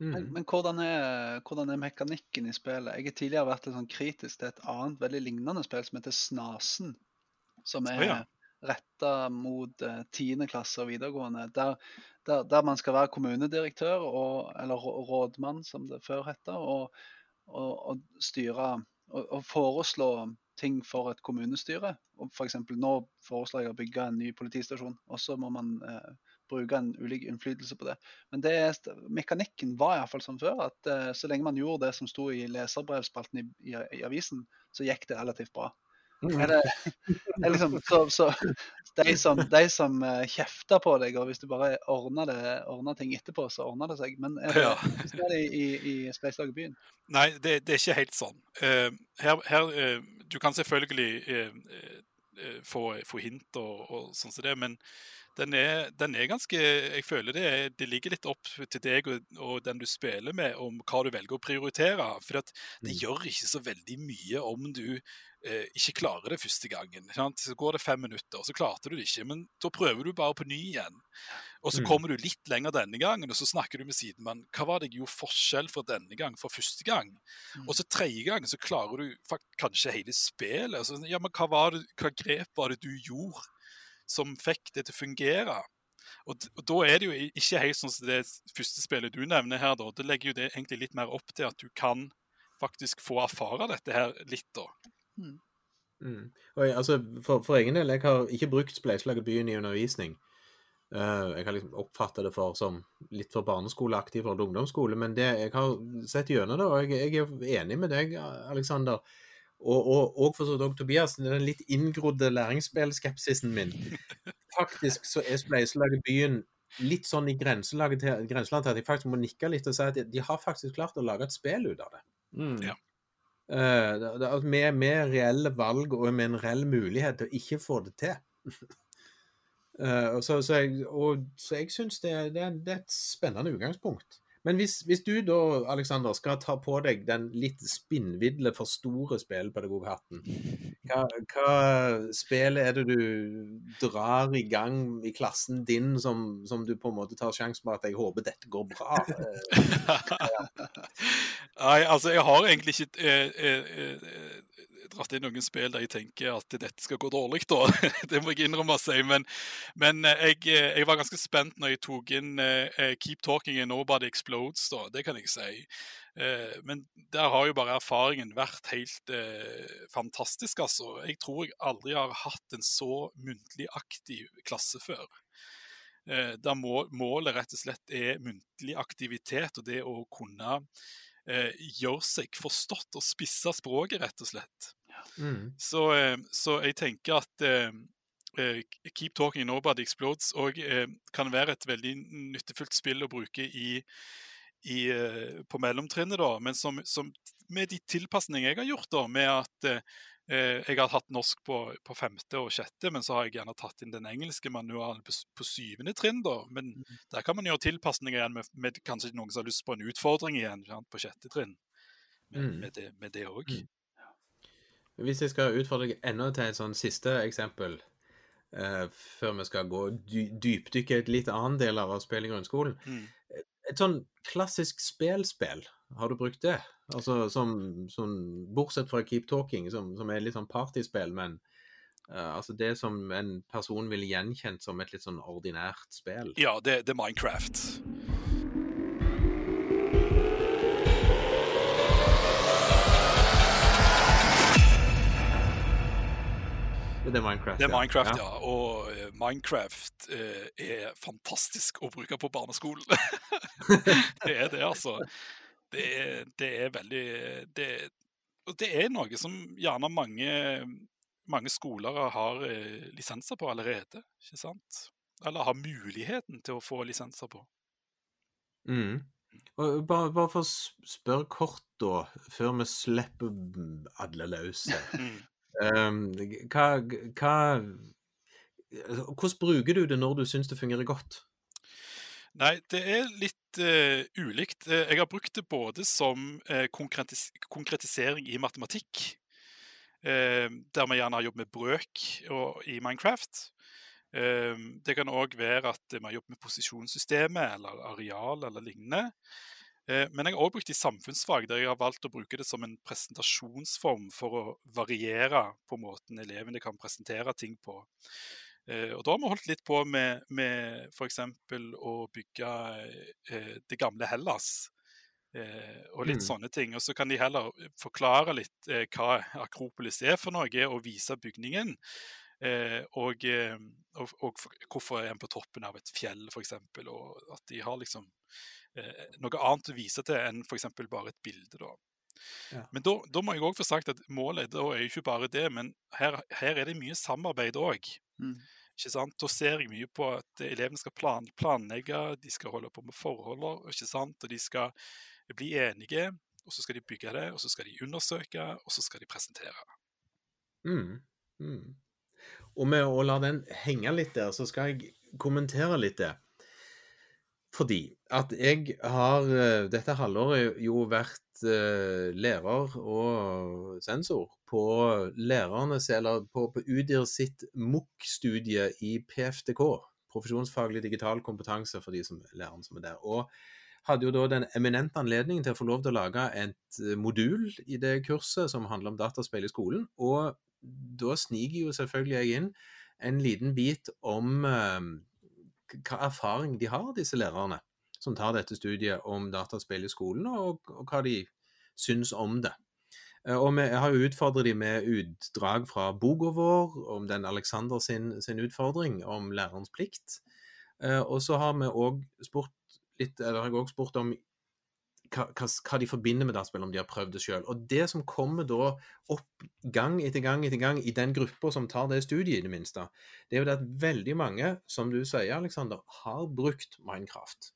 Mm. Men, men hvordan, er, hvordan, er, mekanikken i spillet? Jeg har tidligere vært litt sånn kritisk til et annet veldig lignende spill som heter Snasen. Som er oh, ja. Retta mot uh, klasse og videregående. Der der, der, man skal være kommunedirektør, og, eller rådmann, som det før het, og, og, og, styre og, foreslå ting for et kommunestyre. For nå foreslår jeg å bygge en ny politistasjon, og så må man eh, bruke en ulik innflytelse på det. Men det, mekanikken var iallfall som før, at eh, så lenge man gjorde det som sto i leserbrevspalten i, i, i, avisen, så gikk det relativt bra. Er det, er liksom, så, så de som, de som eh, kjefter på deg, og hvis du bare ordner, det, ordner ting etterpå, så ordner det seg. Men er det, Ja. det i, i Spleiselag byen? Nei, det, det er ikke helt sånn. Uh, her, her uh, Du kan selvfølgelig uh, eh, få, få hint og, og sånn som det, men den er, den er ganske Jeg føler det, det ligger litt opp til deg og, og den du spiller med, om hva du velger å prioritere. For det Mm. gjør ikke så veldig mye om du eh, ikke klarer det første gangen. Sant? Så går det fem minutter, og så klarte du det ikke. Men da prøver du bare på ny igjen. Og så Mm. kommer du litt lenger denne gangen, og så snakker du med sidemannen. Hva var det gjorde forskjell fra denne gang fra første gang? Og så tredje gang så klarer du kanskje hele spillet. og Så, ja, men hva, var det, hva grep var det du gjorde som fikk det til å fungere? Og, og da er det jo ikke helt sånn som det første spillet du nevner her, da. Det legger jo det egentlig litt mer opp til at du kan faktisk få erfare dette her litt, da. Mm. Og jeg, altså, for, for egen del, jeg har ikke brukt Spleiselaget byen i undervisning. Uh, jeg har liksom oppfatta det for som litt for barneskoleaktig i forhold til ungdomsskole, men det, jeg har sett gjennom det, og jeg, jeg er enig med deg, Aleksander. Og, og, og for så vidt òg Tobias, den litt inngrodde læringsspillskepsisen min. Faktisk så er Spleiselaget byen litt sånn i grenselaget til, grenseland til at jeg faktisk må nikke litt og si at de, de har faktisk klart å lage et spill ut av det. Mm. Ja. Eh, det- det- altså, med, med reelle valg og med en reell mulighet til å ikke få det til. Eh, så, så, jeg, og, jeg syns det, det, det er et spennende utgangspunkt. Men hvis, hvis du da, Aleksander, skal ta på deg den litt spinnvidle, for store spillepedagoghatten, hva, hva spill er det du drar i gang i klassen din som, som du på en måte tar sjansen på at jeg håper dette går bra? Eh, Nei, altså, jeg har egentlig ikke eh, eh, eh, dratt inn noen spill der jeg tenker at dette skal gå dårlig, da. det må jeg innrømme å si. Men, men eh, jeg, eh, jeg var ganske spent når jeg tok inn eh, Keep Talking and Nobody Explodes, da. Det kan jeg si. Uh, men der har jo bare erfaringen vært helt uh, fantastisk, altså. Jeg tror jeg aldri har hatt en så muntlig aktiv klasse før. Der må, målet rett og slett er muntlig aktivitet og det å kunne gjøre seg forstått og spisse språket, rett og slett. Mm. Så, eh, så jeg tenker at eh, eh, Keep Talking Nobody Explodes og, eh, kan være et veldig nyttefullt spill å bruke i, i, eh, på mellomtrinnet, da. Men som, som, med de tilpasningene jeg har gjort, da, med at eh, jeg har hatt norsk på, på femte og sjette, men så har jeg gjerne tatt inn den engelske manualen på, på syvende trinn. da, Men der kan man gjøre tilpasninger igjen med, med kanskje noen som har lyst på en utfordring igjen sant, på sjette trinn. Med, Mm. med det òg. Mm. Hvis jeg skal utfordre deg enda til et sånn siste eksempel, eh, før vi skal gå dy dypdykke et litt annen del av å i grunnskolen. Mm. Et sånn klassisk spelspill, har du brukt det? Altså som, som Bortsett fra Keep Talking, som, som er litt sånn partyspill, men Uh, altså det som en person ville gjenkjent som et litt sånn ordinært spill. Ja, det, det er Minecraft. Det er Minecraft, Det er Minecraft, ja. Og eh, Minecraft eh, er fantastisk å bruke på barneskolen. det er det, altså. Det er, det er veldig det, det er noe som gjerne mange, mange skoler har eh, lisenser på allerede, ikke sant? Eller har muligheten til å få lisenser på. Mm. Og bare, bare for å spørre kort, da, før vi slipper alle løs her. Um, hva, hva Hvordan bruker du det når du syns det fungerer godt? Nei, det er litt uh, ulikt. Eh, Jeg har brukt det både som uh, konkretis konkretisering i matematikk, uh, der vi gjerne har jobbet med brøk og, i Minecraft. Eh, det kan òg være at vi har jobbet med posisjonssystemet eller areal eller lignende. Eh, men jeg har òg brukt det i samfunnsfag, der jeg har valgt å bruke det som en presentasjonsform for å variere på måten elevene kan presentere ting på. Eh, og da har vi holdt litt på med, med f.eks. å bygge eh, det gamle Hellas. Og litt Mm. sånne ting. Og så kan de heller forklare litt hva Akropolis er for noe, og vise bygningen. Og, og, og hvorfor er en på toppen av et fjell, f.eks. Og at de har liksom noe annet å vise til enn f.eks. bare et bilde. da. Ja. Men da, da må jeg òg få sagt at målet da er jo ikke bare det, men her, her er det mye samarbeid òg. Mm. Ikke sant? Da ser jeg mye på at elevene skal plan, planlegge, de skal holde på med forhold, ikke sant? og de skal bli enige. Og så skal de bygge det, og så skal de undersøke, og så skal de presentere. Mm. Mm. Og med å la den henge litt der, så skal jeg kommentere litt det. Fordi at jeg har eh, dette halvåret jo vært eh, lærer og sensor på lærernes, eller på, på UDIR sitt MOOC-studie i PFDK, profesjonsfaglig digital kompetanse for de som lærerne som er der. Og hadde jo da den eminente anledningen til å få lov til å lage et eh, modul i det kurset som handler om dataspill i skolen. Og da sniker jo selvfølgelig jeg inn en liten bit om eh, hva erfaring de har, disse lærerne som tar dette studiet om dataspill i skolen, og, og hva de syns om det. Eh, Og vi har jo utfordret dem med utdrag fra boka vår, om den Alexander sin, sin utfordring om lærerens plikt. Eh, Og så har vi òg spurt litt, eller har også spurt om hva, hva, de forbinder med dataspill, om de har prøvd det sjøl. Og det som kommer da opp gang etter gang etter gang i den gruppa som tar det studiet, i det minste, det er jo det at veldig mange, som du sier, Alexander, har brukt Minecraft.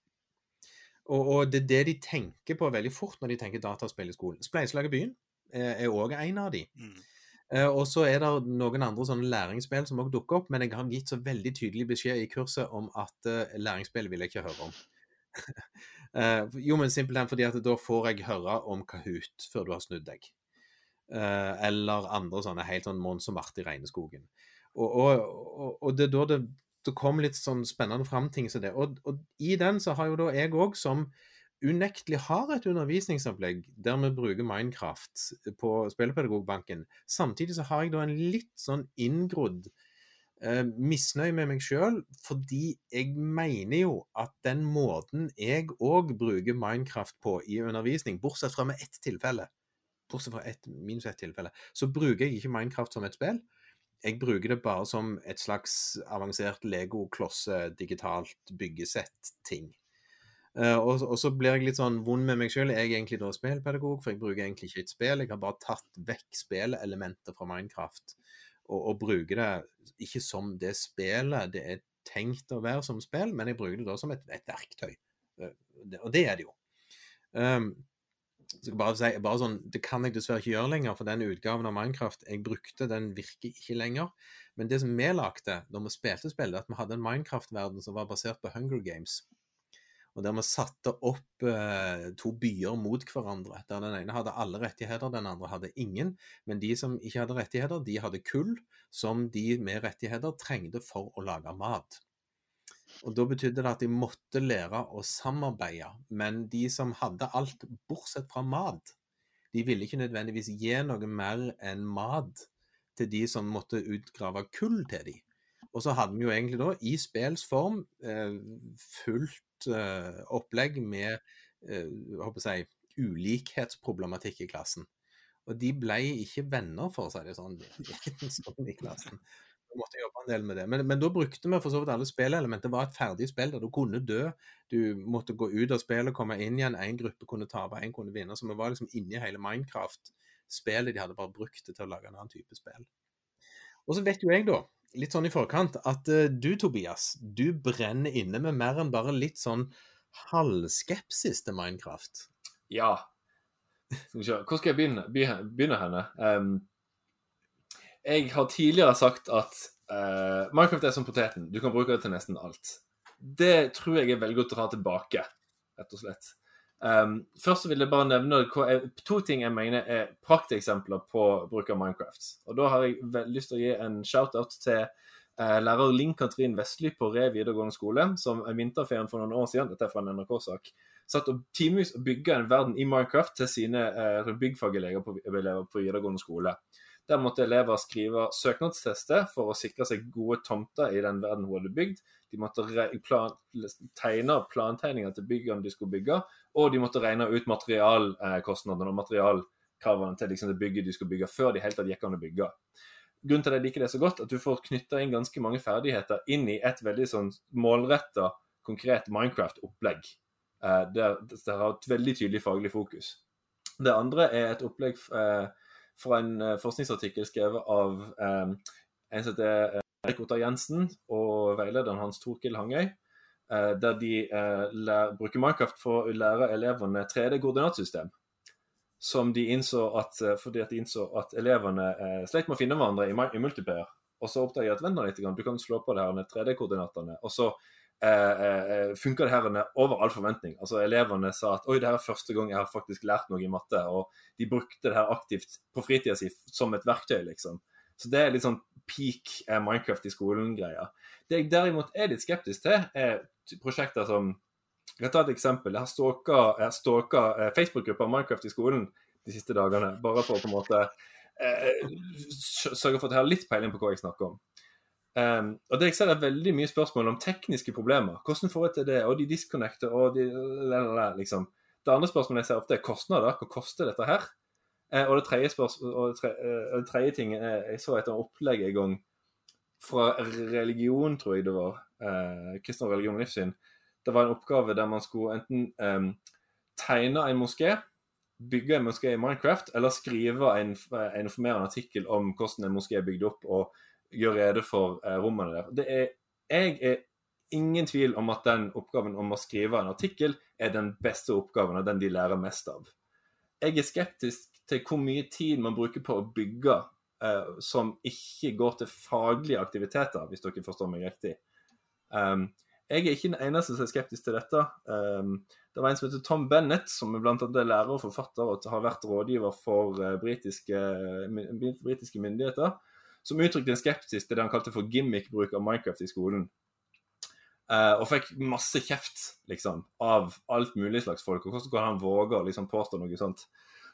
Og, og det er det de tenker på veldig fort når de tenker dataspill i skolen. Spleiselag i byen eh, er òg en av de. Mm. Eh, Og så er det noen andre sånne læringsspill som òg dukker opp, men jeg har gitt så veldig tydelig beskjed i kurset om at eh, læringsspill vil jeg ikke høre om. Eh, jo, men simpelthen fordi at da får jeg høre om Kahoot før du har snudd deg. Uh, eller andre sånne helt sånn Mons og Marte i Regneskogen. Og, og, og, og det er da det, det kom litt sånn spennende fram ting som det. Og i den så har jo da jeg òg, som unektelig har et undervisningsopplegg der vi bruker Minecraft på Spillepedagogbanken, samtidig så har jeg da en litt sånn inngrodd eh, misnøye med meg sjøl, fordi jeg mener jo at den måten jeg òg bruker Minecraft på i undervisning, bortsett fra med ett tilfelle, bortsett fra et, minus ett tilfelle, så bruker jeg ikke Minecraft som et spill. Jeg bruker det bare som et slags avansert Lego-klosse, digitalt byggesett-ting. Eh, og, så blir jeg litt sånn vond med meg sjøl. Jeg er egentlig da spillpedagog, for jeg bruker egentlig ikke et spill. Jeg har bare tatt vekk spillelementer fra Minecraft og, og bruker det ikke som det spillet det er tenkt å være som spill, men jeg bruker det da som et, et verktøy. Eh, Og det er det jo. Um, så bare si, bare sånn, Det kan jeg dessverre ikke gjøre lenger, for den utgaven av Minecraft jeg brukte, den virker ikke lenger. Men det som vi lagde da vi spilte spillet, at vi hadde en Minecraft-verden som var basert på Hunger Games. Og der vi satte opp eh, to byer mot hverandre. Der den ene hadde alle rettigheter, den andre hadde ingen. Men de som ikke hadde rettigheter, de hadde kull som de med rettigheter trengte for å lage mat. Og Da betydde det at de måtte lære å samarbeide. Men de som hadde alt bortsett fra mat, de ville ikke nødvendigvis gi noe mer enn mat til de som måtte utgrave kull til de. Og så hadde vi jo egentlig da, i spills form, eh, fullt eh, opplegg med eh, jeg ulikhetsproblematikk i klassen. Og de ble ikke venner, for å si det sånn, sånn i klassen. Vi måtte jobbe en del med det. Men, men da brukte vi for så vidt alle spillelementer. Det var et ferdig spill der du kunne dø. Du måtte gå ut av spillet, komme inn igjen. En gruppe kunne tape, en kunne vinne. Så vi var liksom inni hele Minecraft-spillet. De hadde bare brukt det til å lage en annen type spill. Og så vet jo jeg, da, litt sånn i forkant, at eh, du, Tobias, du brenner inne med mer enn bare litt sånn halvskepsis til Minecraft. Ja. Hvor skal jeg begynne, begynne henne? Um, jeg har tidligere sagt at uh, Minecraft er som poteten. Du kan bruke det til nesten alt. Det tror jeg jeg velger å dra tilbake, rett og slett. Ehm, først vil jeg bare nevne to ting jeg mener er prakteksempler på bruk av Minecraft. Og Da har jeg lyst til å gi en shout-out til uh, lærer Linn Katrin Vestly på Re videregående skole, som i vinterferien for noen år siden, dette er fra en NRK-sak, satt og timevis og bygga en verden i Minecraft til sine uh, byggfagelever på, på videregående skole. Der måtte elever skrive søknadstester for å sikre seg gode tomter i den verden hun hadde bygd. De måtte plan tegne plantegninger til byggene de skulle bygge, og de måtte regne ut materialkostnadene og materialkravene til liksom, det bygget de skulle bygge, før de helt gikk an å bygge. Grunnen til at jeg liker det så godt, at du får knytta inn ganske mange ferdigheter inn i et veldig sånn målretta, konkret Minecraft-opplegg. Eh, der det har et veldig tydelig faglig fokus. Det andre er et opplegg eh, fra en eh, forskningsartikkel skrevet av eh, en som heter Erik Ottar Jensen og veilederen hans Torkil Hangøy. Eh, der de eh, lær, bruker Minecraft for å lære elevene 3D-koordinatsystem. Som de innså at, eh, fordi at de innså at elevene sleit med å finne hverandre i, i multiplayer. Og så oppdager jeg at vent litt, du kan slå på det her med 3D-koordinatene. Og så eh, funker det her over all forventning. Altså Elevene sa at oi, det her er første gang jeg har faktisk lært noe i matte. Og de brukte det her aktivt på fritida si som et verktøy, liksom. Så det er litt sånn peak eh, Minecraft i skolen-greia. Det jeg derimot er litt skeptisk til, er prosjekter som Jeg tar et eksempel. Jeg har stalka eh, Facebook-gruppa Minecraft i skolen de siste dagene, bare for å på en måte eh, sørge for at jeg har litt peiling på hva jeg snakker om. Um, og det jeg ser er veldig mye spørsmål om tekniske problemer. Hvordan får jeg til det? Og de disconnecter og de liksom. Det andre spørsmålet jeg ser ofte, er kostnader. Hva koster dette her? Eh, og det tredje, og det tredje, ting er Jeg så et opplegg en gang fra religion, tror jeg det var. Eh, kristen religion og livssyn. Det var en oppgave der man skulle enten eh, tegne en moské bygge en moské i Minecraft, eller skrive en, en informerende artikkel om hvordan en moské er bygd opp, og gjøre rede for eh, rommene der. Det er, jeg er ingen tvil om at den oppgaven om å skrive en artikkel er den beste oppgaven, og den de lærer mest av. Jeg er skeptisk til hvor mye tid man bruker på å bygge eh, som ikke går til faglige aktiviteter, hvis dere forstår meg riktig. Um, jeg er ikke den eneste som er skeptisk til dette. Um, det var en som heter Tom Bennett, som er blant annet lærer og forfatter og har vært rådgiver for uh, britiske, britiske, myndigheter, som uttrykte en skepsis til det han kalte for gimmick-bruk av Minecraft i skolen. Uh, og fikk masse kjeft liksom, av alt mulig slags folk. og Hvordan kan han våge å liksom, påstå noe sånt?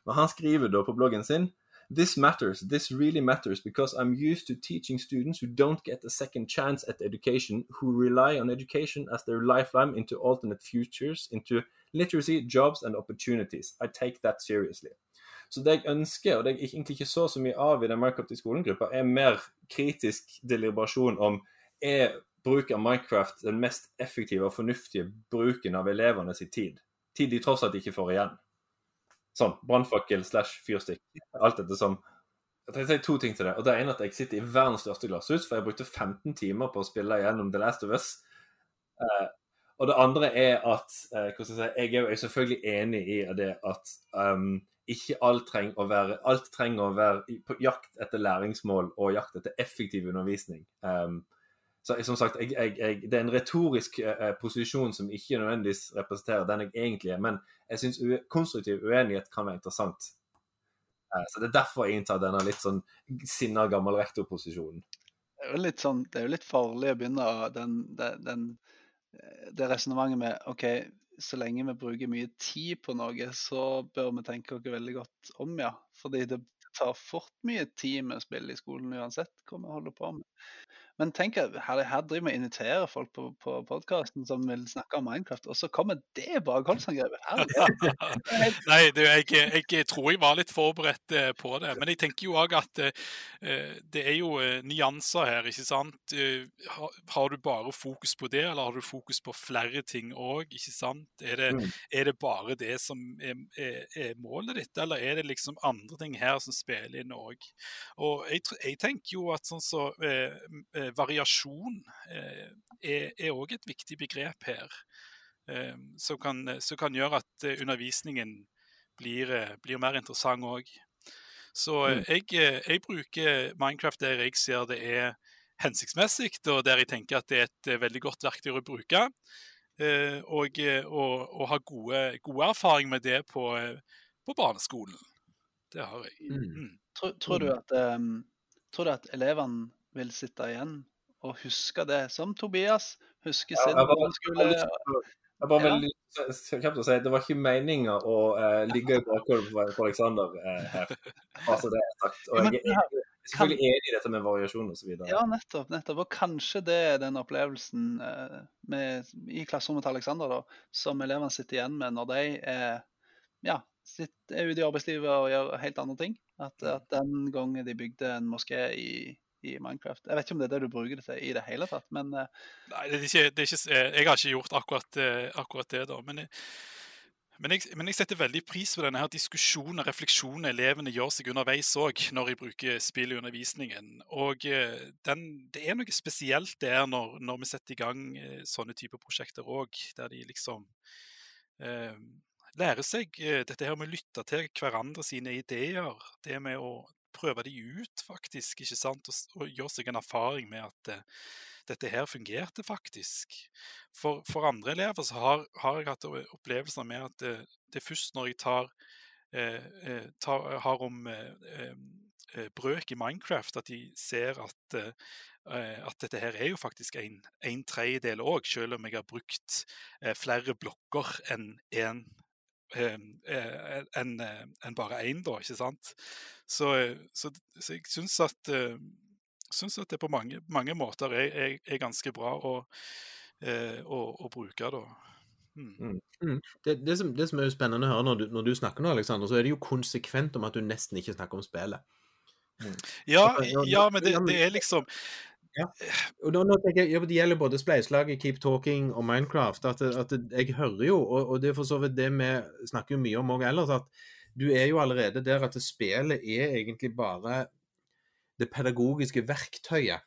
Men han skriver da på bloggen sin This matters. This really matters because I'm used to teaching students who don't get a second chance at education, who rely on education as their lifeline into alternate futures, into literacy, jobs and opportunities. I take that seriously. Så det jeg ønsker, og det jeg egentlig ikke så så mye av i den Minecraft i skolen-gruppa, er mer kritisk deliberasjon om er bruk av Minecraft den mest effektive og fornuftige bruken av elevenes tid. Tid de tross alt ikke får igjen. Sånn brannfakkel slash fyrstikk. Alt dette som Jeg trenger si to ting til det. og Det ene er at jeg sitter i verdens største glasshus, for jeg brukte 15 timer på å spille gjennom The Last of Us. Uh, og det andre er at uh, jeg, si, jeg, er jo selvfølgelig enig i det at um, ikke alt trenger å være alt trenger å være på jakt etter læringsmål og jakt etter effektiv undervisning. Um, så som sagt, jeg, jeg, Det er en retorisk eh, posisjon som ikke nødvendigvis representerer den jeg egentlig er. Men jeg syns konstruktiv uenighet kan være interessant. Eh, så Det er derfor jeg inntar denne litt sånn sinna gammel rektorposisjonen. Det er jo litt sånn, det er jo litt farlig å begynne den, den, den, det resonnementet med OK, så lenge vi bruker mye tid på noe, så bør vi tenke oss veldig godt om, ja. Fordi det tar fort mye tid med å spille i skolen uansett hva vi holder på med. Men tenk, her, her driver vi og inviterer folk på, på podkasten som vil snakke om Minecraft, og så kommer det bakholdsangrepet! Nei, du, jeg, jeg, tror jeg var litt forberedt eh, på det. Men jeg tenker jo òg at eh, det er jo eh, nyanser her, ikke sant. Uh, har, har, du bare fokus på det, eller har du fokus på flere ting òg, ikke sant? Er det, mm. er det, bare det som er, er, er, målet ditt, eller er det liksom andre ting her som spiller inn òg? Og jeg, jeg, tenker jo at sånn så variasjon eh, er òg et viktig begrep her. Eh, som kan, som kan gjøre at eh, undervisningen blir, blir mer interessant òg. Så mm. jeg, jeg, bruker Minecraft der jeg ser det er hensiktsmessig, og der jeg tenker at det er et veldig godt verktøy å bruke. Og, og, og ha gode, gode erfaring med det på, på barneskolen. Det har jeg. Mm. mm. Tror, tror, du at, um, tror, du at, elevene vil sitte igjen og huske det, som Tobias husker sin ja, barneskole. Jeg bare veldig kjapt å si Det var ikke meninga å uh, ligge i bakgrunnen på Aleksander uh, her. Altså det er sagt. Og jeg er selvfølgelig enig i dette med variasjon osv. Ja, nettopp. nettopp. Og kanskje det er den opplevelsen uh, med, i klasserommet til Aleksander som elevene sitter igjen med når de er, ja, sitter, er ute i arbeidslivet og gjør helt andre ting. At, at den gangen de bygde en moské i i Minecraft. Jeg vet ikke om det er det du bruker det til i det hele tatt, men uh... Nei, det er ikke, det er ikke, jeg har ikke gjort akkurat, uh, akkurat det, da. Men, Men jeg, men jeg, setter veldig pris på denne her diskusjonen og refleksjonen elevene gjør seg underveis òg, når de bruker spill i undervisningen. Og eh, den, det er noe spesielt der når, når vi setter i gang eh, sånne typer prosjekter òg, der de liksom eh, lærer seg eh, dette her med å lytte til hverandre sine ideer. Det med å prøve de ut, faktisk, ikke sant? Og, og gjøre seg en erfaring med at uh, dette her fungerte faktisk. For, for andre elever så har, har, jeg hatt opplevelser med at det, det er først når jeg tar, uh, eh tar har om brøk i Minecraft, at de ser at, at dette her er jo faktisk en, en tredjedel òg, selv om jeg har brukt flere blokker enn én enn en, en bare én, da, ikke sant. Så, så, så jeg syns at syns at det på mange, mange måter er, er, er, ganske bra å, eh, å, å bruke. da. Mm. Mm. mm. Det, det, som, det, som, er spennende å høre når du, når du, snakker nå, Alexander, så er det jo konsekvent om at du nesten ikke snakker om spillet. Mm. Ja, ja, men det, det er liksom ja. Og nå, nå tenker jeg, Det gjelder både spleiselaget, Keep Talking og Minecraft. at, at Jeg hører jo, og, og det er for så vidt det vi snakker jo mye om òg ellers, at du er jo allerede der at spillet er egentlig bare det pedagogiske verktøyet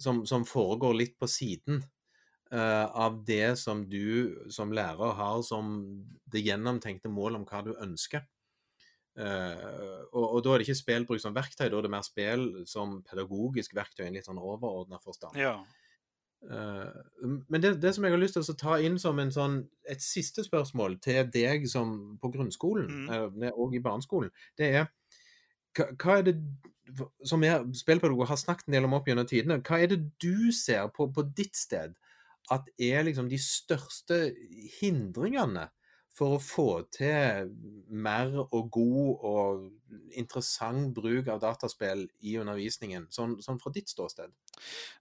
som, som foregår litt på siden uh, av det som du som lærer har som det gjennomtenkte mål om hva du ønsker. Uh, og, og, da er det ikke spillbruk som verktøy, da er det mer spill som pedagogisk verktøy i en litt sånn overordna forstand. Ja. Uh, men det, det, som jeg har lyst til å ta inn som en sånn, et siste spørsmål til deg som på grunnskolen, mm. og i barneskolen, det er hva, hva er det som jeg, spillpedagoger har snakket en del om opp gjennom tidene, hva er det du ser på, på ditt sted at er liksom de største hindringene for å få til mer og god og interessant bruk av dataspill i undervisningen, sånn, sånn fra ditt ståsted?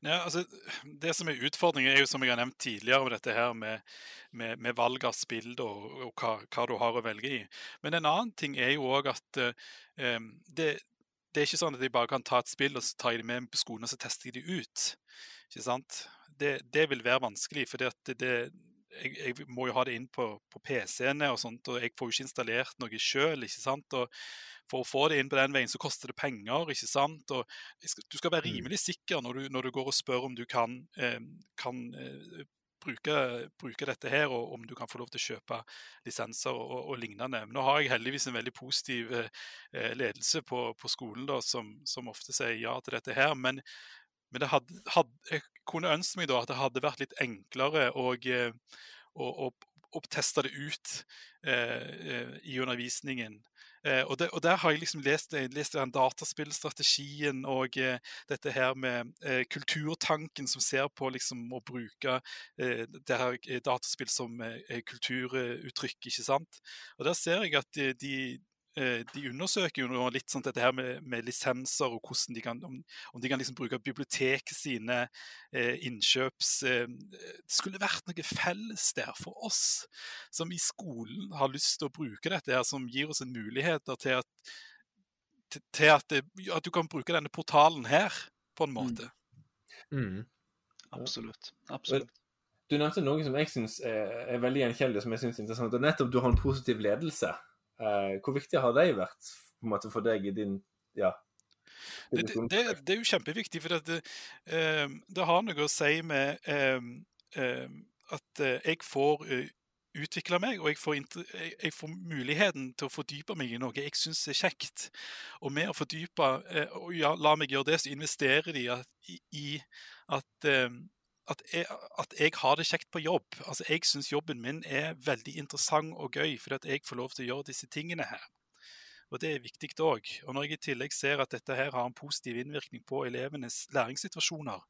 Ja, altså, det som er utfordringen, er jo som jeg har nevnt tidligere, med dette her med, med, med valg av spill og, og hva, hva, du har å velge i. Men en annen ting er jo òg at uh, det, det er ikke sånn at de bare kan ta et spill og så tar jeg det med på skolen og så tester jeg det ut. Ikke sant? Det, det vil være vanskelig, for det, det, jeg, jeg, må jo ha det inn på, på PC-ene, og sånt, og jeg får jo ikke installert noe sjøl. For å få det inn på den veien, så koster det penger. ikke sant? Og du skal være mm. rimelig sikker når du, når du går og spør om du kan, eh, kan eh, bruke, bruke, dette her, og om du kan få lov til å kjøpe lisenser og, og, lignende. Men nå har jeg heldigvis en veldig positiv eh, ledelse på, på skolen da, som, som, ofte sier ja til dette her. Men, men hadde, hadde, jeg kunne ønske meg da at det hadde vært litt enklere å, å, å teste det ut eh, eh i undervisningen. Eh, og, det, og, Der har jeg liksom lest, lest den dataspillstrategien og eh, dette her med eh, kulturtanken som ser på liksom å bruke eh, det her eh, dataspill som eh, kulturuttrykk. ikke sant? Og Der ser jeg at de, de Eh, de undersøker jo litt sånn dette her med, med, lisenser, og hvordan de kan, om, om de kan liksom bruke biblioteket sine eh, innkjøps... Eh, det skulle vært noe felles der for oss som i skolen har lyst til å bruke dette, her, som gir oss en mulighet til, at, til, til at, at, du kan bruke denne portalen her, på en mm. måte. Mm. Mm. Absolutt. Absolutt. Du nevnte noe som jeg syns er, er veldig gjenkjennelig, som jeg synes er interessant. og Nettopp du har en positiv ledelse. Eh, hvor viktig har de vært måte, for deg i din ja, det, det, det, er jo kjempeviktig, for det, eh, det, har noe å si med eh, at jeg får utvikle meg, og jeg får, jeg, jeg får, muligheten til å fordype meg i noe jeg syns er kjekt. Og med å fordype og ja, la meg gjøre det, så investerer de i, i at at jeg, at jeg, har det kjekt på jobb. Altså, Jeg syns jobben min er veldig interessant og gøy, fordi at jeg får lov til å gjøre disse tingene her. Og Det er viktig òg. Og når jeg i tillegg ser at dette her har en positiv innvirkning på elevenes læringssituasjoner,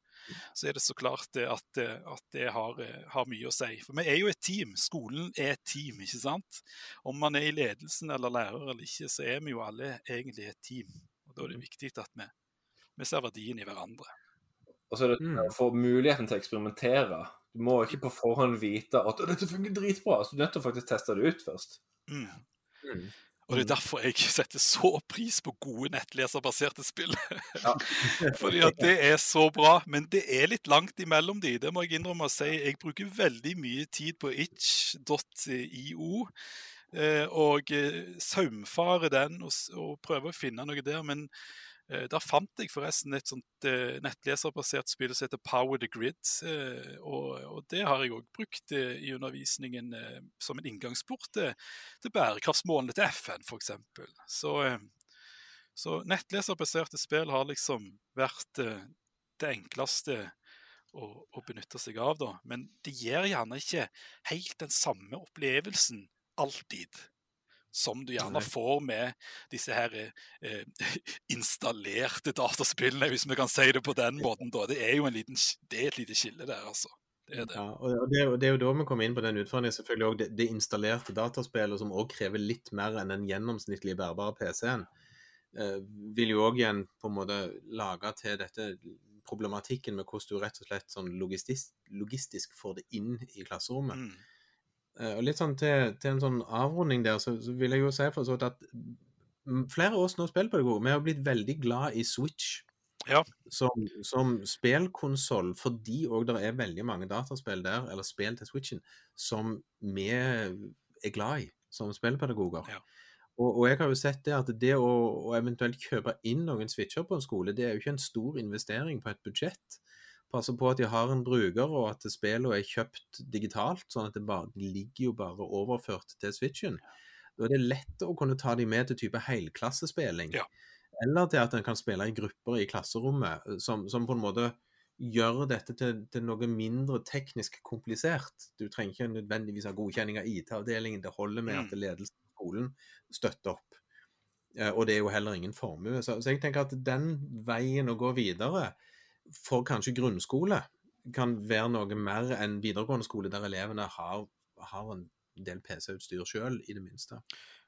så er det så klart at, at det har, har, mye å si. For vi er jo et team. Skolen er et team, ikke sant? Om man er i ledelsen eller lærer eller ikke, så er vi jo alle egentlig et team. Og Da er det mm. viktig at vi, vi ser verdien i hverandre. Og så er det mm. å få muligheten til å eksperimentere. Du må ikke på forhånd vite at dette fungerer dritbra. Så du er nødt til å faktisk teste det ut først. Mm. Mm. Og det er derfor jeg setter så pris på gode nettleserbaserte spill. Ja. Fordi at det er så bra, men det er litt langt imellom de. Det må jeg innrømme å si. Jeg bruker veldig mye tid på itch.io. eh, Og saumfare saumfarer den og, og prøver å finne noe der. Men eh, der fant jeg forresten et sånt eh, nettleserbasert spill som heter Power the Grid. eh, Og, det har jeg òg brukt eh, i undervisningen eh, som en inngangsport til, bærekraftsmålene til FN, f.eks. Så eh, så nettleserbaserte spill har liksom vært eh, det enkleste å, å benytte seg av, da. Men det gir gjerne ikke helt den samme opplevelsen alltid. Som du gjerne får med disse her eh, installerte dataspillene, hvis vi kan si det på den måten. da. Det er jo en liten, det er et lite skille der, altså. Det er det. Ja, og det, er jo- det er jo da vi kommer inn på den utfordringen. selvfølgelig også det, det installerte dataspillet, som også krever litt mer enn den gjennomsnittlige bærbare PC-en. Eh, vil jo òg igjen på en måte lage til dette problematikken med hvordan du rett og slett sånn logistisk, logistisk får det inn i klasserommet. Mm. Eh, og litt sånn til, til en sånn avrunding der, så, så vil jeg jo si for så vidt at flere av oss nå spillpedagoger, vi har blitt veldig glad i Switch Ja. som, som spillkonsoll, fordi òg det er veldig mange dataspill der, eller spill til Switchen, som vi er glad i som spillpedagoger. Ja. Og, og jeg har jo sett det at det å, å eventuelt kjøpe inn noen switcher på en skole, det er jo ikke en stor investering på et budsjett. Passe på at de har en bruker, og at spillene er kjøpt digitalt, sånn at det bare, de ligger jo bare overført til switchen. Da er det lett å kunne ta de med til type helklassespilling. Ja. Eller til at en kan spille i grupper i klasserommet, som, som på en måte gjør dette til, til noe mindre teknisk komplisert. Du trenger ikke nødvendigvis ha godkjenning av IT-avdelingen. Det holder med Mm. at ledelsen i skolen støtter opp. Eh, Og det er jo heller ingen formue. Så, så jeg tenker at den veien å gå videre for kanskje grunnskole kan være noe mer enn videregående skole, der elevene har, har en del PC-utstyr sjøl, i det minste.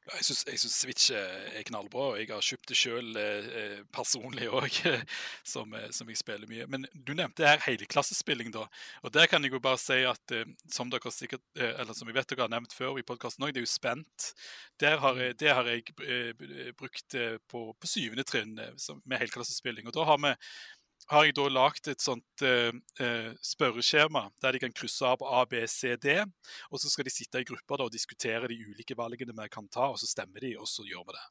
Jeg syns, Switch er er knallbra, og jeg har kjøpt det sjøl eh, personlig òg, som, eh, som jeg spiller mye. Men du nevnte her helklassespilling, da. Og der kan jeg jo bare si at eh, som dere sikkert, eh, eller som jeg vet dere har nevnt før i podkasten òg, det er jo Spent. Der har det har jeg eh, brukt eh, på, på syvende trinn eh, med helklassespilling. Og da har vi har jeg da lagd et sånt uh, uh, spørreskjema der de kan krysse av på A, B, C, D. Og så skal de sitte i grupper da, og diskutere de ulike valgene vi kan ta, og så stemmer de, og så gjør vi det.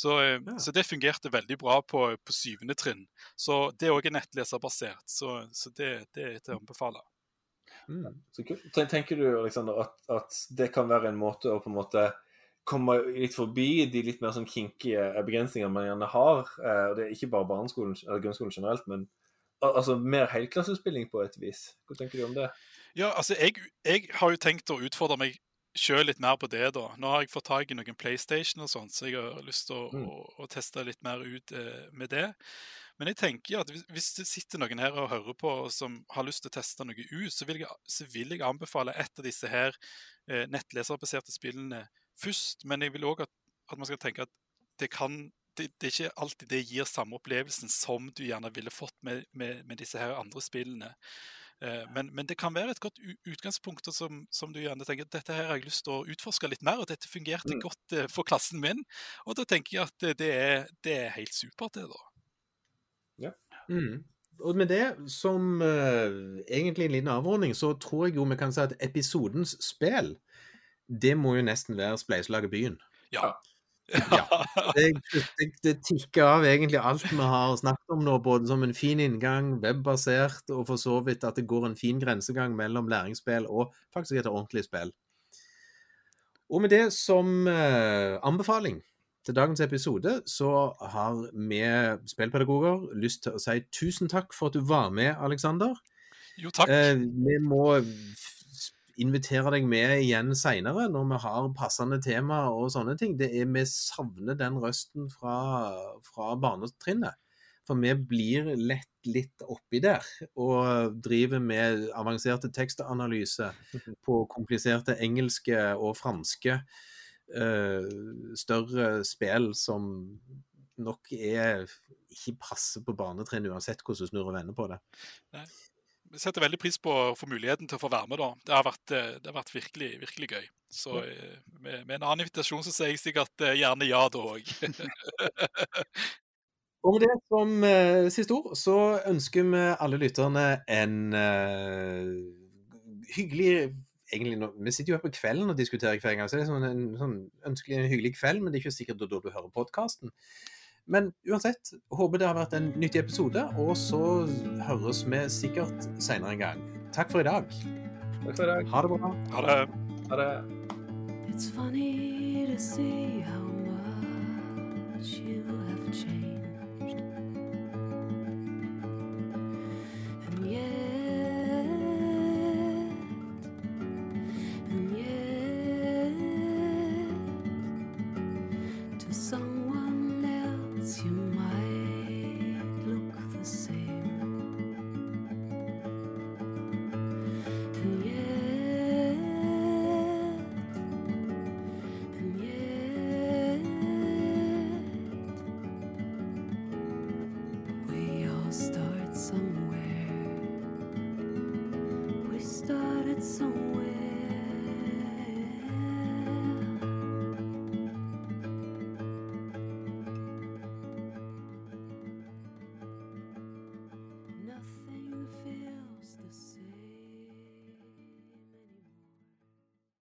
Så, uh, Ja. så det fungerte veldig bra på, på syvende trinn. Så det er òg nettleserbasert. Så, så det, det er til å anbefale. Mm. Så kult. Tenker du Alexander, at, at det kan være en måte å på en måte komme litt forbi de litt mer sånn kinkige begrensningene man gjerne har? Eh, og Det er ikke bare barneskolen, eller grunnskolen generelt, men altså mer helklassespilling på et vis. Hva tenker du om det? Ja, altså, jeg, jeg har jo tenkt å utfordre meg sjøl litt mer på det, da. Nå har jeg fått tak i noen PlayStation og sånn, så jeg har lyst til å, Mm. å, å teste litt mer ut eh, med det. Men jeg tenker at hvis det sitter noen her og hører på som har lyst til å teste noe ut, så vil jeg, så vil jeg anbefale et av disse her eh, nettleserbaserte spillene først. Men jeg vil òg at, at man skal tenke at det kan det, det er ikke alltid det gir samme opplevelsen som du gjerne ville fått med, med, med disse her andre spillene. Eh, Men, men det kan være et godt utgangspunkt som, som du gjerne tenker dette her har jeg lyst til å utforske litt mer, og dette fungerte Mm. godt eh, for klassen min. Og da tenker jeg at det- det er, det er helt supert, det, da. Mm. Og med det, som uh, egentlig en liten avrunding, så tror jeg jo vi kan si at episodens spill, det må jo nesten være Spleiselaget Byen. Ja. Ja. Det, det, det tikker av egentlig alt vi har snakket om nå, både som en fin inngang, webbasert, og for så vidt at det går en fin grensegang mellom læringsspill og faktisk et ordentlig spill. Og med det som eh, anbefaling til dagens episode, så har vi spillpedagoger lyst til å si tusen takk for at du var med, Aleksander. Jo, takk. Eh, vi må invitere deg med igjen seinere, når vi har passende tema og sånne ting. Det er, vi savner den røsten fra, fra barnetrinnet. For vi blir lett litt oppi der, og driver med avanserte tekstanalyse på kompliserte engelske og franske uh, større spill som nok er ikke passer på barnetrinnet, uansett hvordan du snur og vender på det. Setter veldig pris på å få muligheten til å få være med. da. Det har vært, eh, det har vært virkelig, virkelig gøy. Så eh, med, med, en annen invitasjon så sier jeg sikkert eh, gjerne ja da òg. Og med det som eh, siste ord, så ønsker vi alle lytterne en eh, hyggelig egentlig, Vi sitter jo her på kvelden og diskuterer hver gang, så det er sånn en sånn ønskelig en hyggelig kveld, men det er ikke sikkert da du hører podkasten. Men uansett, håper det har vært en nyttig episode, og så høres vi sikkert senere en gang. Takk for i dag. Takk for i dag. Ha det bra. Ha det. Ha det. It's funny to see how much you have changed.